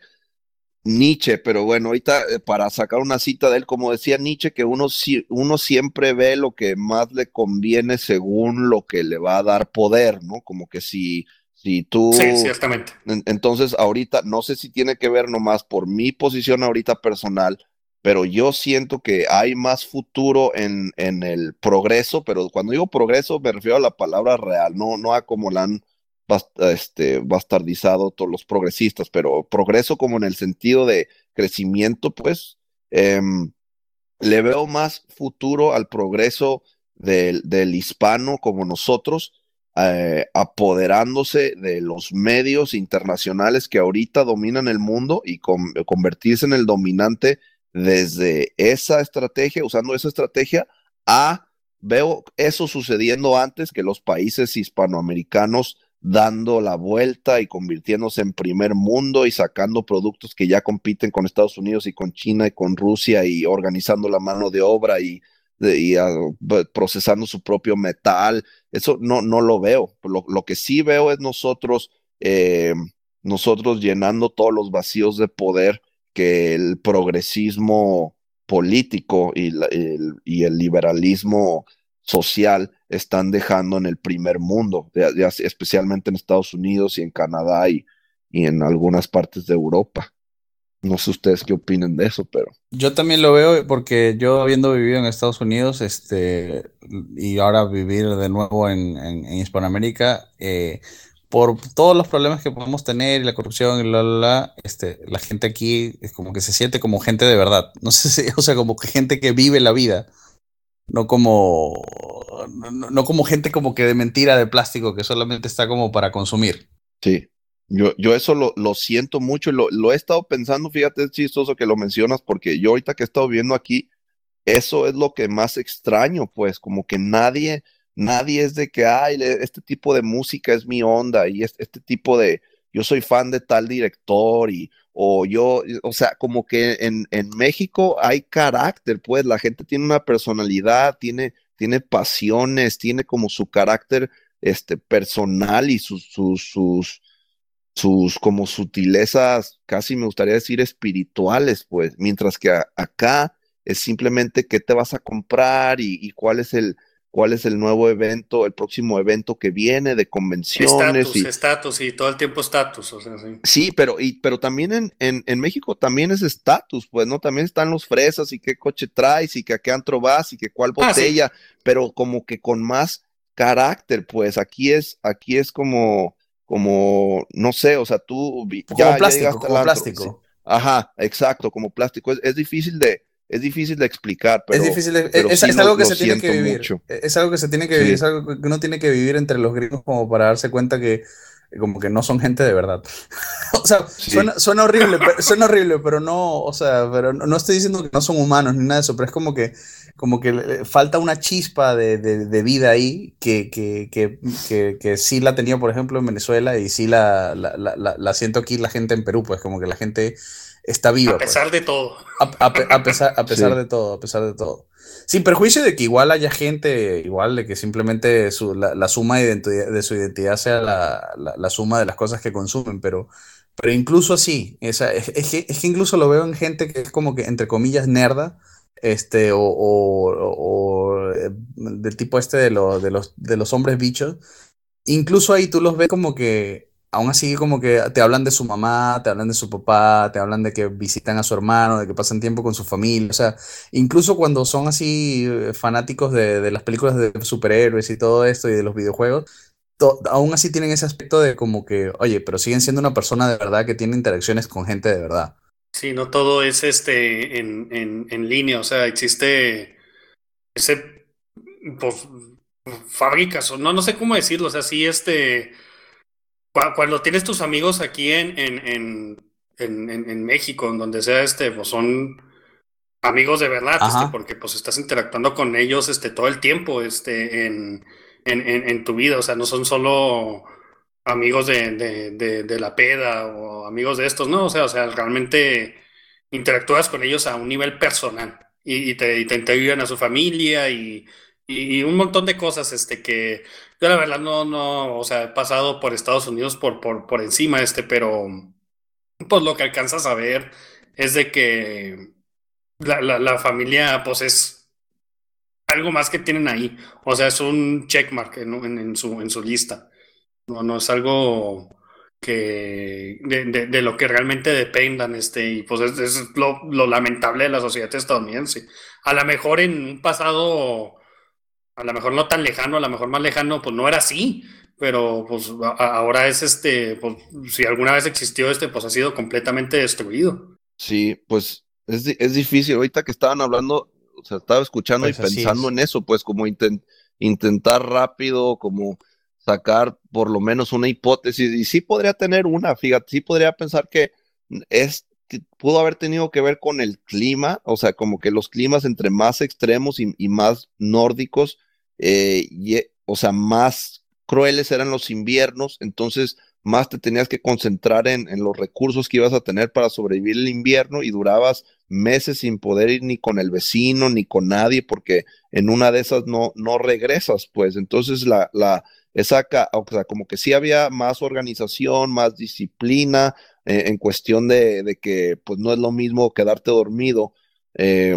Nietzsche, pero bueno, ahorita eh, para sacar una cita de él, como decía Nietzsche, que uno, si- uno siempre ve lo que más le conviene según lo que le va a dar poder, ¿no? Como que si, si tú... Sí, ciertamente. En- Entonces, ahorita, no sé si tiene que ver nomás por mi posición ahorita personal, pero yo siento que hay más futuro en, en el progreso, pero cuando digo progreso me refiero a la palabra real, no, no a como la han este, bastardizado todos los progresistas, pero progreso como en el sentido de crecimiento, pues, em, le veo más futuro al progreso del, hispano como nosotros, eh, apoderándose de los medios internacionales que ahorita dominan el mundo y con- convertirse en el dominante desde esa estrategia, usando esa estrategia, a veo eso sucediendo antes que los países hispanoamericanos dando la vuelta y convirtiéndose en primer mundo y sacando productos que ya compiten con Estados Unidos y con China y con Rusia y organizando la mano de obra y, ah, b- procesando su propio metal. Eso no, no lo veo. Lo, lo que sí veo es nosotros, eh, nosotros llenando todos los vacíos de poder que el progresismo político y, el, liberalismo social están dejando en el primer mundo, especialmente en Estados Unidos y en Canadá y, en algunas partes de Europa. No sé ustedes qué opinen de eso, pero Yo también lo veo porque yo habiendo vivido en Estados Unidos, este, y ahora vivir de nuevo en, en- en Hispanoamérica, eh, por todos los problemas que podemos tener y la corrupción y la, la, este, la gente aquí es como que se siente como gente de verdad. No sé si, o sea, como que gente que vive la vida, no como, no como gente como que de mentira, de plástico, que solamente está como para consumir. sí, yo, yo eso lo, lo siento mucho y lo, lo he estado pensando, fíjate, es chistoso que lo mencionas porque yo ahorita que he estado viendo aquí, eso es lo que más extraño, pues, como que nadie, nadie es de que, ay, este tipo de música es mi onda y es- este tipo de, yo soy fan de tal director y, o yo, o sea, como que en, en México hay carácter, pues, la gente tiene una personalidad, tiene, tiene pasiones, tiene como su carácter, este, personal y sus, sus, sus, sus como sutilezas, casi me gustaría decir espirituales, pues, mientras que acá es simplemente qué te vas a comprar y, y cuál es el, cuál es el nuevo evento, el próximo evento que viene de convenciones Estatus, y estatus, y todo el tiempo estatus, o sea, sí. sí, pero y pero también en, en, en México también es estatus, pues, ¿no? También están los fresas y qué coche traes y que a qué antro vas y que cuál Ah, sí. botella, pero como que con más carácter, pues, aquí es, aquí es como, como, no sé, o sea, tú Como ya, ya plástico, al como plástico. sí. Ajá, exacto, como plástico. Es, es difícil de, es difícil de explicar, pero, es difícil, de- pero es, sí es lo- algo que lo se tiene que vivir. mucho. Es algo que se tiene que Sí. vivir, es algo que uno tiene que vivir entre los gringos como para darse cuenta que como que no son gente de verdad. o sea, Sí. suena, suena horrible, pero, suena horrible, pero no, o sea, pero no, no estoy diciendo que no son humanos ni nada de eso, pero es como que, como que le- falta una chispa de, de- de vida ahí que, que, que, que, que sí la tenía, por ejemplo, en Venezuela y sí la, la, la, siento aquí la gente en Perú, pues como que la gente está viva. A pues. pesar de todo. A, a pe- a pesar, a pesar Sí. de todo, a pesar de todo. Sin perjuicio de que igual haya gente, igual de que simplemente su, la, la, suma de, de, su identidad sea la, la, la, suma de las cosas que consumen, pero, pero incluso así, esa, es, es, que, es, que, incluso lo veo en gente que es como que, entre comillas, nerda, este, o, o, o eh, del tipo este de, lo, de, los, de los hombres bichos, incluso ahí tú los ves como que aún así como que te hablan de su mamá, te hablan de su papá, te hablan de que visitan a su hermano, de que pasan tiempo con su familia, o sea, incluso cuando son así eh, fanáticos de, las películas de superhéroes y todo esto y de los videojuegos, aún así tienen ese aspecto de como que, oye, pero siguen siendo una persona de verdad que tiene interacciones con gente de verdad. Sí, no todo es este en, en, en línea, o sea, existe ese pues, fábricas, o no, no sé cómo decirlo, o sea, sí, este cuando tienes tus amigos aquí en, en, en, en, México, en donde sea, este, pues son amigos de verdad, este, porque pues estás interactuando con ellos este, todo el tiempo este, en, en, en tu vida, o sea, no son solo amigos de, de, de, de, la peda o amigos de estos, ¿no? O sea, o sea, realmente interactúas con ellos a un nivel personal y, y te, y te integran a su familia y, y, un montón de cosas este, que yo la verdad no, no, o sea, he pasado por Estados Unidos por, por, por encima, este, pero pues lo que alcanzas a ver es de que la, la, la familia pues es algo más que tienen ahí, o sea, es un checkmark en, en, en su, en su lista, no, no es algo que de, de, lo que realmente dependan, este, y pues es, es lo, lo, lamentable de la sociedad estadounidense. A lo mejor en un pasado a lo mejor no tan lejano, a lo mejor más lejano, pues no era así, pero pues ahora es este, pues si alguna vez existió este, pues ha sido completamente destruido. Sí, pues es, es difícil, ahorita que estaban hablando, o sea, estaba escuchando pues y pensando en eso, pues como intent, intentar rápido, como sacar por lo menos una hipótesis, y sí podría tener una, fíjate, sí podría pensar que es que pudo haber tenido que ver con el clima, o sea, como que los climas entre más extremos y, y más nórdicos, eh, y, o sea, más crueles eran los inviernos, entonces más te tenías que concentrar en, en, los recursos que ibas a tener para sobrevivir el invierno y durabas meses sin poder ir ni con el vecino ni con nadie porque en una de esas no, no regresas, pues. Entonces la, la, esa, o sea, como que sí había más organización, más disciplina eh, en cuestión de, de, que pues no es lo mismo quedarte dormido, eh,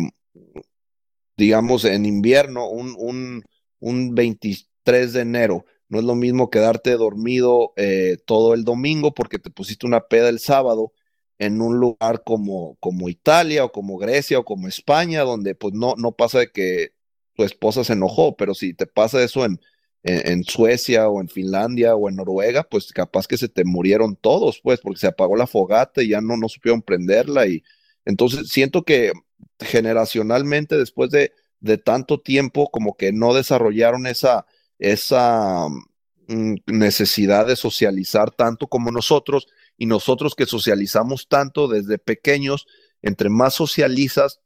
digamos, en invierno, un, un un 23 de enero. No es lo mismo quedarte dormido eh, todo el domingo porque te pusiste una peda el sábado en un lugar como, como Italia o como Grecia o como España, donde pues no, no pasa de que tu esposa se enojó, pero si te pasa eso en, en, Suecia o en Finlandia o en Noruega, pues capaz que se te murieron todos, pues, porque se apagó la fogata y ya no, no supieron prenderla. Y entonces siento que generacionalmente, después de, de tanto tiempo como que no desarrollaron esa, esa mm, necesidad de socializar tanto como nosotros y nosotros que socializamos tanto desde pequeños, entre más socializas,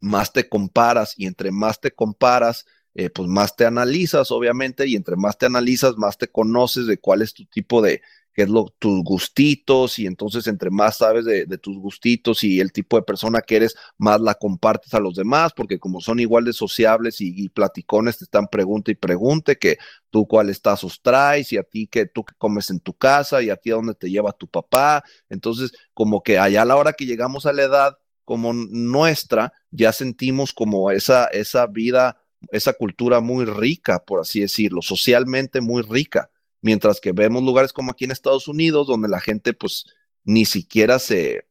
más te comparas y entre más te comparas, eh, pues más te analizas, obviamente, y entre más te analizas, más te conoces de cuál es tu tipo de, qué es lo, tus gustitos, y entonces entre más sabes de, tus gustitos y el tipo de persona que eres, más la compartes a los demás, porque como son igual de sociables y, y platicones, te están pregunta y pregunte que tú cuáles tazos traes y a ti que tú que comes en tu casa y a ti a dónde te lleva tu papá. Entonces, como que allá a la hora que llegamos a la edad como nuestra, ya sentimos como esa, esa vida, esa cultura muy rica, por así decirlo, socialmente muy rica mientras que vemos lugares como aquí en Estados Unidos, donde la gente pues ni siquiera se,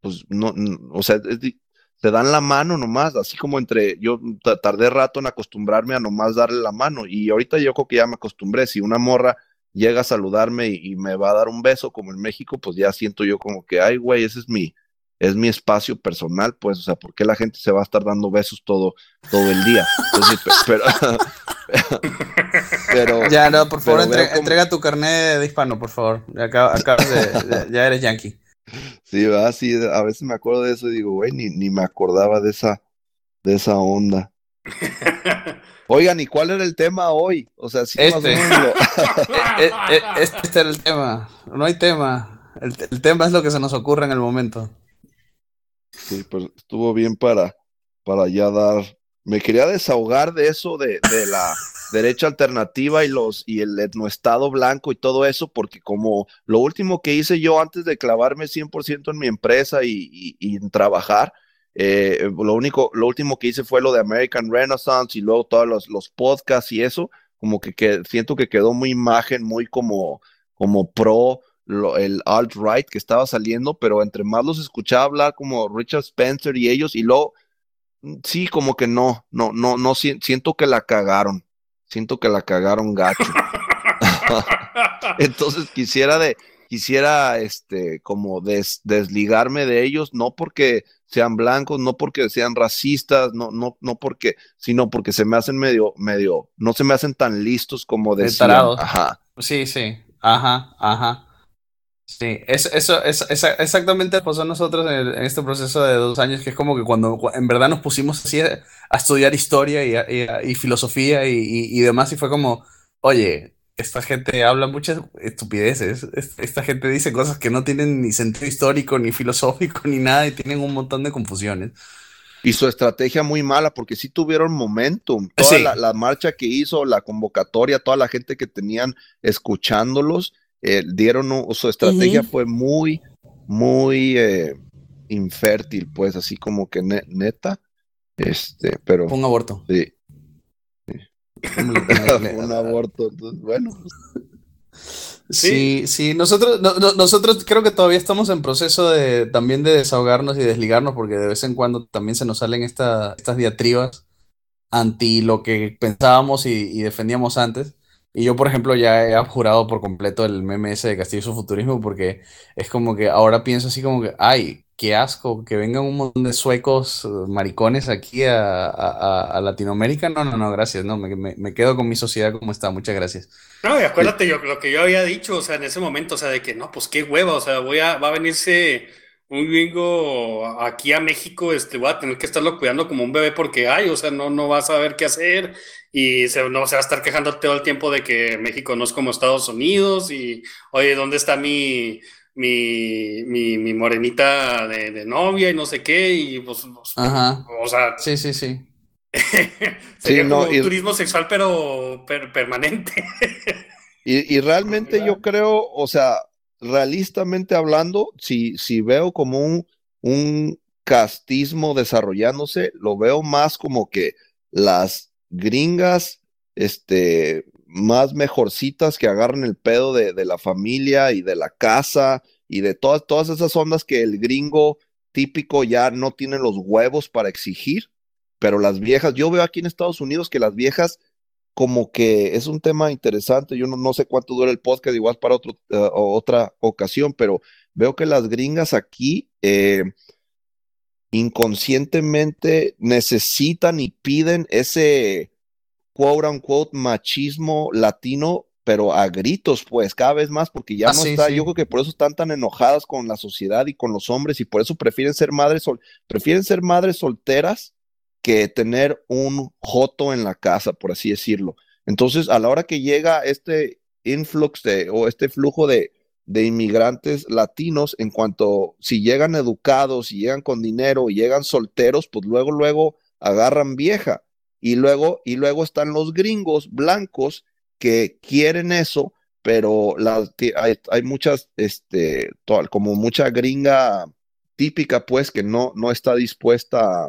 pues no, no o sea, te dan la mano nomás, así como entre, yo tardé rato en acostumbrarme a nomás darle la mano y ahorita yo creo que ya me acostumbré, si una morra llega a saludarme y, y me va a dar un beso como en México, pues ya siento yo como que, ay, güey, ese es mi, es mi espacio personal, pues, o sea, ¿por qué la gente se va a estar dando besos todo, todo el día? Entonces, pero, pero, Ya, no, por favor, entre, como... entrega tu carnet de hispano, por favor. Acabas acá de, ya eres yankee. Sí, va, sí, a veces me acuerdo de eso y digo, güey, ni, ni me acordaba de esa, de esa onda. Oigan, ¿y cuál era el tema hoy? O sea, sí, este. Más o menos lo... este era el tema. No hay tema. El, el tema es lo que se nos ocurre en el momento. Sí, pues estuvo bien para, para ya dar me quería desahogar de eso, de, de la derecha alternativa y los y el etnoestado blanco y todo eso, porque como lo último que hice yo antes de clavarme 100% en mi empresa y, y- en trabajar, eh, lo único, lo último que hice fue lo de American Renaissance y luego todos los, los podcasts y eso, como que, que siento que quedó muy imagen, muy como, como pro lo- el alt-right que estaba saliendo, pero entre más los escuchaba hablar como Richard Spencer y ellos, y luego sí, como que no, no, no, no, si- siento que la cagaron, siento que la cagaron gacho. Entonces quisiera de, quisiera este, como des- desligarme de ellos, no porque sean blancos, no porque sean racistas, no, no, no porque, sino porque se me hacen medio, medio, no se me hacen tan listos como De. Ajá. Sí, sí. Ajá, ajá. Sí, eso, eso, es esa- exactamente pasó a nosotros en, el- en este proceso de dos años, que es como que cuando cu- en verdad nos pusimos así a, a estudiar historia y, a- y a- y filosofía y, y- demás, y fue como, oye, esta gente habla muchas estupideces, es- esta gente dice cosas que no tienen ni sentido histórico, ni filosófico, ni nada, y tienen un montón de confusiones. Y su estrategia muy mala, porque sí tuvieron momentum. Toda Sí. la, la marcha que hizo, la convocatoria, toda la gente que tenían escuchándolos, eh, dieron un- su estrategia fue muy, muy eh, infértil, pues, así como que ne- neta. Este, pero. Fue un aborto. Sí. ¿Cómo le- le- le- Fue un aborto. entonces, bueno. Sí, sí, nosotros, no- no- nosotros creo que todavía estamos en proceso de también de desahogarnos y desligarnos, porque de vez en cuando también se nos salen esta- estas diatribas anti lo que pensábamos y, y defendíamos antes. Y yo, por ejemplo, ya he abjurado por completo el meme ese de Castillo y su futurismo, porque es como que ahora pienso así como que, ay, qué asco, que vengan un montón de suecos eh, maricones aquí a, a- a- Latinoamérica. No, no, no, gracias, no, me, me- me quedo con mi sociedad como está, muchas gracias. No, y acuérdate yo, lo que yo había dicho, o sea, en ese momento, o sea, de que no, pues qué hueva, o sea, voy a, va a venirse un gringo aquí a México, este, voy a tener que estarlo cuidando como un bebé porque hay, o sea, no, no vas a saber qué hacer y se, no se va a estar quejando todo el tiempo de que México no es como Estados Unidos y, oye, ¿dónde está mi, mi, mi, mi morenita de, de novia y no sé qué? Y pues, pues, Ajá. o sea, Sí, sí, sí. sería Sí, no, como y- un turismo sexual, pero per- permanente. Y, y realmente yo creo, o sea, realistamente hablando, si, si veo como un, un castismo desarrollándose, lo veo más como que las gringas, este, más mejorcitas que agarran el pedo de, de la familia y de la casa y de todas, todas esas ondas que el gringo típico ya no tiene los huevos para exigir, pero las viejas, yo veo aquí en Estados Unidos que las viejas como que es un tema interesante. Yo no, no sé cuánto dura el podcast, igual para otro, eh, otra ocasión, pero veo que las gringas aquí eh, inconscientemente necesitan y piden ese quote unquote machismo latino, pero a gritos, pues, cada vez más, porque ya Ah, no sí, está, sí. yo creo que por eso están tan enojadas con la sociedad y con los hombres, y por eso prefieren ser madres, sol- prefieren ser madres solteras que tener un joto en la casa, por así decirlo. Entonces, a la hora que llega este influx de, o este flujo de, de inmigrantes latinos, en cuanto si llegan educados, si llegan con dinero llegan solteros, pues luego, luego agarran vieja. Y luego, y luego están los gringos blancos que quieren eso, pero ti- hay, hay muchas, este, como mucha gringa típica, pues, que no, no está dispuesta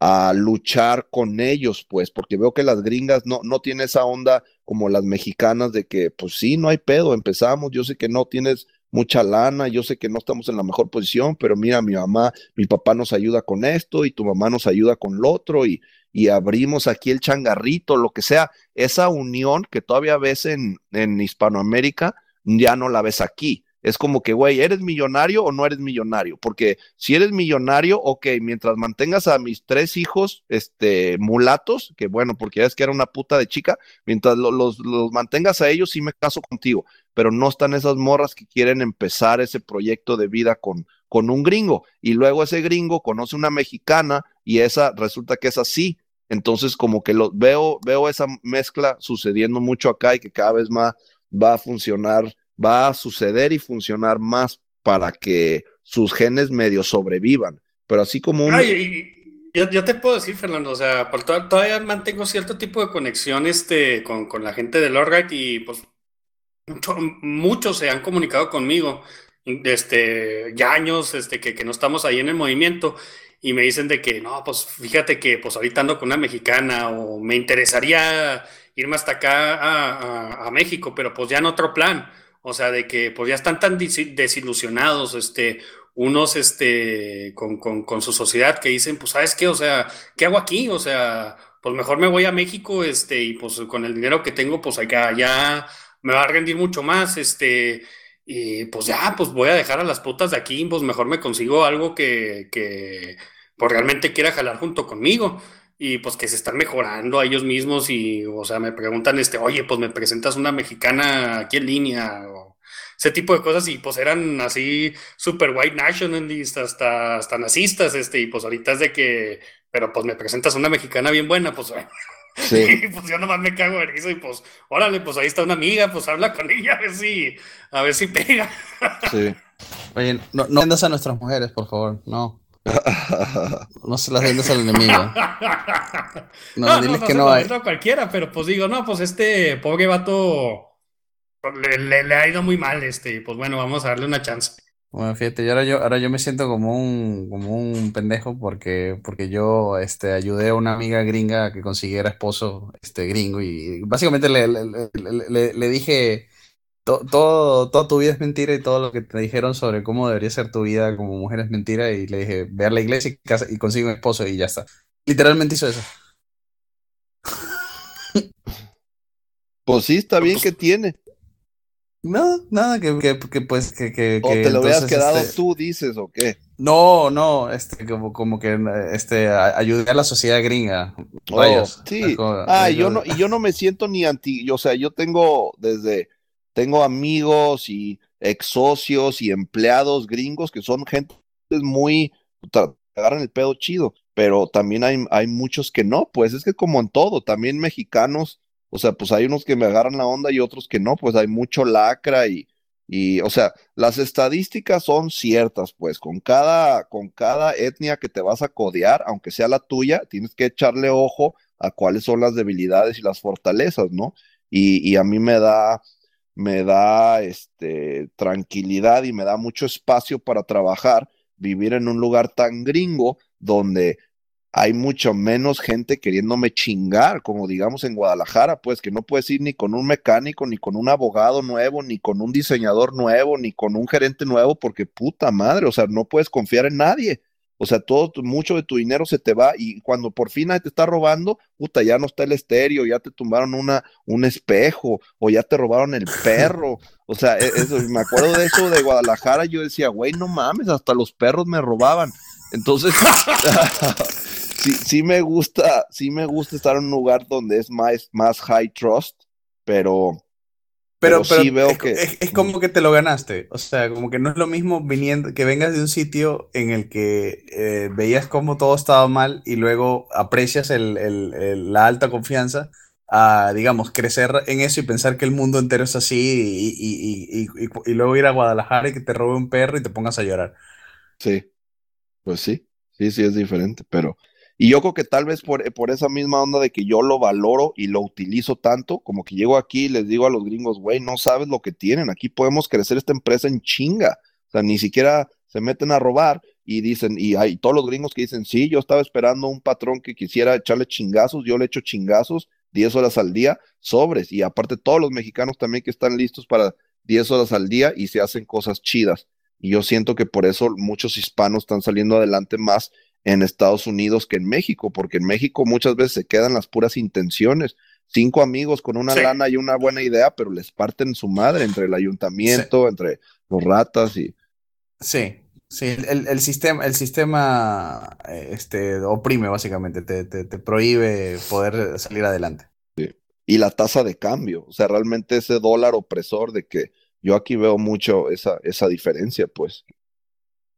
a, a luchar con ellos, pues, porque veo que las gringas no, no tienen esa onda como las mexicanas de que, pues sí, no hay pedo, empezamos, yo sé que no tienes mucha lana, yo sé que no estamos en la mejor posición, pero mira, mi mamá, mi papá nos ayuda con esto y tu mamá nos ayuda con lo otro y, y abrimos aquí el changarrito, lo que sea, esa unión que todavía ves en, en Hispanoamérica, ya no la ves aquí. Es como que, güey, ¿eres millonario o no eres millonario? Porque si eres millonario, ok, mientras mantengas a mis tres hijos, este, mulatos, que bueno, porque ya es que era una puta de chica, mientras lo- los, los mantengas a ellos, sí me caso contigo, pero no están esas morras que quieren empezar ese proyecto de vida con, con un gringo, y luego ese gringo conoce una mexicana y esa resulta que es así. Entonces, como que lo veo, veo esa mezcla sucediendo mucho acá y que cada vez más va a funcionar, va a suceder y funcionar más para que sus genes medio sobrevivan. Pero así como un, Yo, te puedo decir, Fernando, o sea, por to todavía mantengo cierto tipo de conexión este, con, la gente de Lordgate y pues mucho, muchos se han comunicado conmigo, este, ya años este, que, no estamos ahí en el movimiento y me dicen de que no, pues fíjate que pues ahorita ando con una mexicana o me interesaría irme hasta acá a México, pero pues ya en otro plan. O sea, de que pues ya están tan desilusionados, este, unos este, con, con, su sociedad que dicen, pues, ¿sabes qué? O sea, ¿qué hago aquí? O sea, pues mejor me voy a México, este, y pues con el dinero que tengo, pues acá ya me va a rendir mucho más, este, y pues ya, pues voy a dejar a las putas de aquí, pues mejor me consigo algo que, que pues realmente quiera jalar junto conmigo y pues que se están mejorando a ellos mismos y, o sea, me preguntan, este, oye, pues me presentas una mexicana aquí en línea o ese tipo de cosas y pues eran así super white nationalistas, hasta, hasta nazistas, este, y pues ahorita es de que, pero pues me presentas una mexicana bien buena, pues, sí. y pues yo nomás me cago en eso y pues, órale, pues ahí está una amiga, pues habla con ella a ver si, a ver si pega. Sí. Oye, no, no vendas a nuestras mujeres, por favor, no. No se las vendas al enemigo. No, no diles no, no que no hay. A cualquiera, pero pues digo, no, pues este pobre vato le, le, le, ha ido muy mal, este, pues bueno, vamos a darle una chance. Bueno, fíjate, yo ahora yo, ahora yo me siento como un, como un pendejo porque, porque yo este, ayudé a una amiga gringa que consiguiera esposo este, gringo y básicamente le, le, le, dije, todo, toda tu vida es mentira y todo lo que te dijeron sobre cómo debería ser tu vida como mujer es mentira y le dije, ve a la iglesia y, casa, y consigue un esposo y ya está. Literalmente hizo eso. Pues sí, está bien que tiene. No, nada, que, que, que pues que, que, O te lo hubieras quedado este... tú, dices, o qué. No, no, este, como, como que este, ayudar a la sociedad gringa. Oh, sí. ah, yo no, y yo no me siento ni anti, o sea, yo tengo desde tengo amigos y ex socios y empleados gringos que son gente muy, agarran el pedo chido, pero también hay, hay muchos que no, pues es que como en todo, también mexicanos, o sea, pues hay unos que me agarran la onda y otros que no, pues hay mucho lacra y, y o sea, las estadísticas son ciertas, pues con cada, con cada etnia que te vas a codear, aunque sea la tuya, tienes que echarle ojo a cuáles son las debilidades y las fortalezas, ¿no? Y, y a mí me da, me da este, tranquilidad y me da mucho espacio para trabajar, vivir en un lugar tan gringo donde hay mucho menos gente queriéndome chingar, como digamos en Guadalajara, pues que no puedes ir ni con un mecánico, ni con un abogado nuevo, ni con un diseñador nuevo, ni con un gerente nuevo, porque puta madre, o sea, no puedes confiar en nadie. O sea, todo, mucho de tu dinero se te va y cuando por fin te está robando, puta, ya no está el estéreo, ya te tumbaron una, un espejo o ya te robaron el perro. O sea, e, eso, me acuerdo de eso de Guadalajara, yo decía, güey, no mames, hasta los perros me robaban. Entonces, sí, sí me gusta, sí me gusta estar en un lugar donde es más, más high trust, pero, pero, pero, sí veo es, que... Es, es, como que te lo ganaste. O sea, como que no es lo mismo viniendo, que vengas de un sitio en el que eh, veías cómo todo estaba mal y luego aprecias el, el, el, la alta confianza a, digamos, crecer en eso y pensar que el mundo entero es así y, y, y, y, luego ir a Guadalajara y que te robe un perro y te pongas a llorar. Sí, pues sí, sí, sí es diferente, pero... Y yo creo que tal vez por, por, esa misma onda de que yo lo valoro y lo utilizo tanto, como que llego aquí y les digo a los gringos, güey, no sabes lo que tienen, aquí podemos crecer esta empresa en chinga. O sea, ni siquiera se meten a robar y dicen, y hay todos los gringos que dicen, sí, yo estaba esperando un patrón que quisiera echarle chingazos, yo le echo chingazos 10 horas al día, sobres. Y aparte todos los mexicanos también que están listos para 10 horas al día y se hacen cosas chidas. Y yo siento que por eso muchos hispanos están saliendo adelante más en Estados Unidos que en México, porque en México muchas veces se quedan las puras intenciones. Cinco amigos con una sí. lana y una buena idea, pero les parten su madre entre el ayuntamiento, sí. entre los ratas y. Sí, sí, el, el sistema, el sistema este, oprime básicamente, te, te, te, prohíbe poder salir adelante. Sí. Y la tasa de cambio, o sea, realmente ese dólar opresor de que yo aquí veo mucho esa, esa diferencia, pues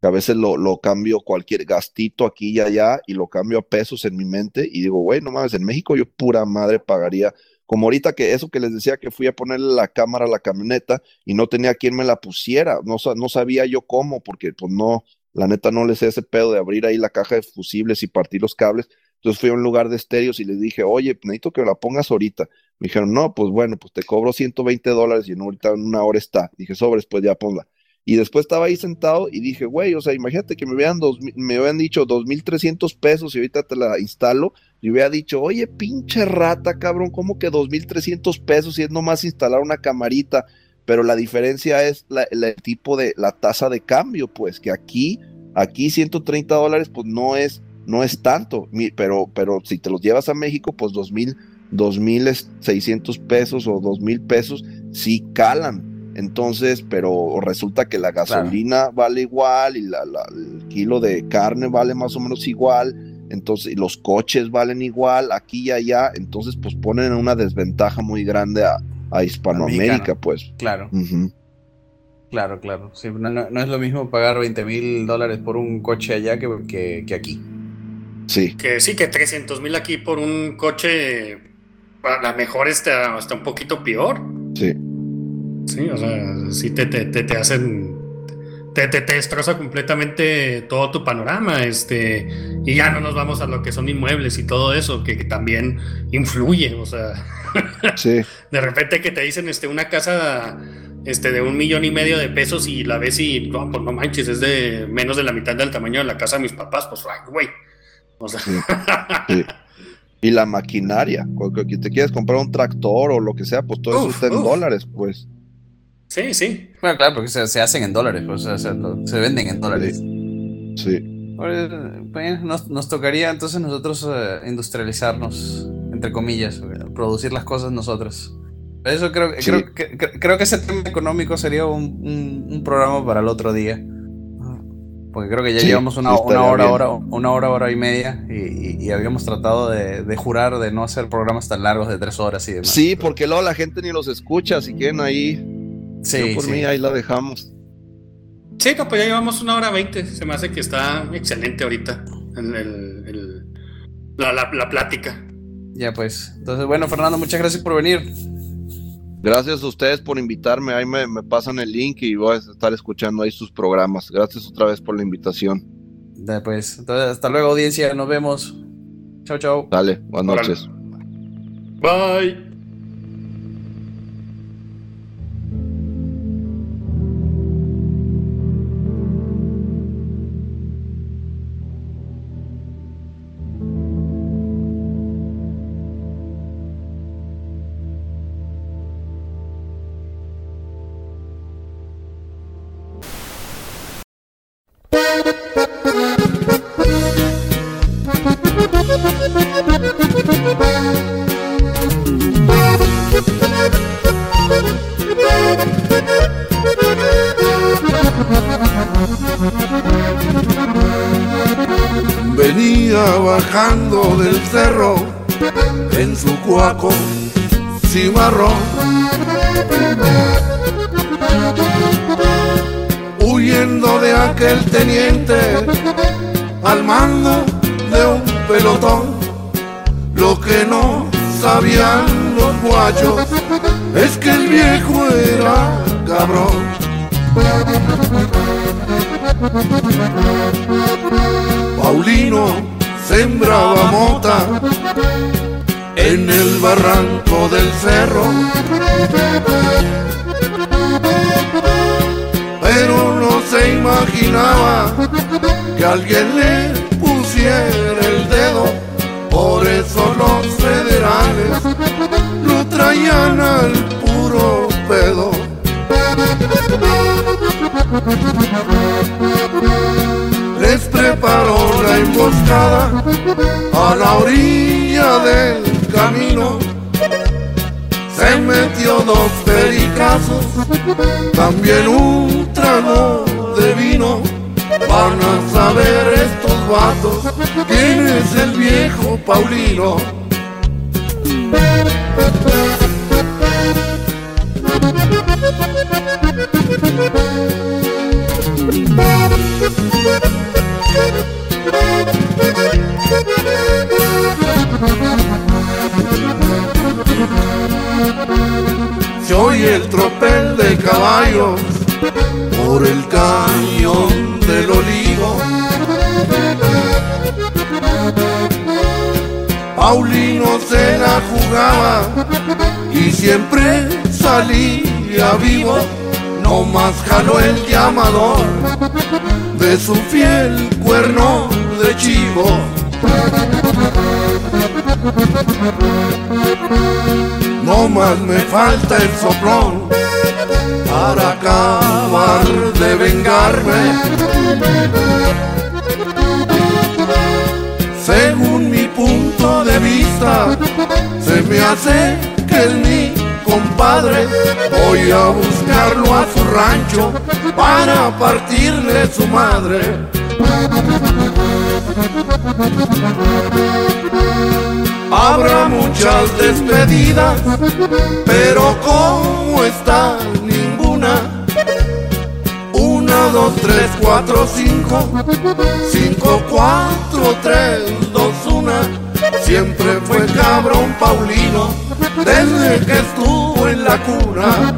a veces lo, cambio cualquier gastito aquí y allá y lo cambio a pesos en mi mente y digo, güey, no mames, en México yo pura madre pagaría, como ahorita que eso que les decía que fui a ponerle la cámara a la camioneta y no tenía quien me la pusiera, no, no sabía yo cómo, porque pues no, la neta no les sé ese pedo de abrir ahí la caja de fusibles y partir los cables. Entonces fui a un lugar de estéreos y les dije, oye, necesito que la pongas ahorita. Me dijeron, no, pues bueno, pues te cobro 120 dólares y en en una hora está. Dije, sobres, pues ya ponla. Y después estaba ahí sentado y dije, güey, o sea, imagínate que me hubieran, dos, me hubieran dicho 2.300 pesos y ahorita te la instalo. Y hubiera dicho, oye, pinche rata, cabrón, ¿cómo que 2.300 pesos y es nomás instalar una camarita? Pero la diferencia es la, el tipo de, la tasa de cambio, pues, que aquí, aquí 130 dólares, pues no es, no es tanto. Pero, pero si te los llevas a México, pues 2.000, 2.600 pesos o 2.000 pesos, sí calan. Entonces, pero resulta que la gasolina vale igual y la, el kilo de carne vale más o menos igual. Entonces, los coches valen igual aquí y allá. Entonces, pues ponen una desventaja muy grande a, a Hispanoamérica, pues. Claro. Claro, claro. no, es lo mismo pagar 20 mil dólares por un coche allá que, que, aquí. Sí. Que sí, que 300 mil aquí por un coche, a lo mejor está hasta un poquito peor. Sí. Sí, o sea, sí te, te, te, hacen. Te, te, destroza completamente todo tu panorama. Este, y ya no nos vamos a lo que son inmuebles y todo eso, que, también influye. O sea, sí. de repente que te dicen este, una casa este, de un millón y medio de pesos y la ves y no, pues no manches, es de menos de la mitad del tamaño de la casa de mis papás, pues güey. O sea. Y la maquinaria, que te quieres comprar un tractor o lo que sea, pues todo eso está en dólares, pues. Sí, sí. Bueno, claro, porque se, hacen en dólares, pues, se, venden en dólares. Sí. Pues, nos, tocaría entonces nosotros eh, industrializarnos, entre comillas, producir las cosas nosotros. Eso creo, creo, que, creo que ese tema económico sería un, programa para el otro día. Porque creo que ya llevamos una, una hora, hora, una hora, hora y media y, habíamos tratado de, de, jurar de no hacer programas tan largos de tres horas y demás. Sí, porque luego la gente ni los escucha, si quieren ahí Sí, por mí ahí la dejamos. Sí, pues ya llevamos una hora veinte. Se me hace que está excelente ahorita la, plática. Ya pues. Entonces, bueno, Fernando, muchas gracias por venir. Gracias a ustedes por invitarme. Ahí me, pasan el link y voy a estar escuchando ahí sus programas. Gracias otra vez por la invitación. Ya pues. Entonces, hasta luego, audiencia. Nos vemos. Chao, chao. Dale, buenas noches. Bye. Es que el viejo era cabrón. Paulino sembraba mota en el barranco del cerro. Pero no se imaginaba que alguien le pusiera el dedo. Por eso los federales lo traían al puro pedo les preparó la emboscada a la orilla del camino. Se metió dos pericazos, también un trago de vino. Van a saber estos vatos quién es el viejo Paulino. Se oye el tropel de caballos por el cañón de del olivo. Paulino se la jugaba y siempre salía vivo. No más jaló el llamador de su fiel cuerno de chivo. No más me falta el soplón para acabar de vengarme. Según mi punto de vista, se me hace que es mi compadre. Voy a buscarlo a su rancho para partirle su madre. Habrá muchas despedidas, pero como está ninguna. Una, dos, tres, cuatro, cinco, cinco, cuatro, tres, dos, una. Siempre fue cabrón Paulino, desde que estuvo en la cuna.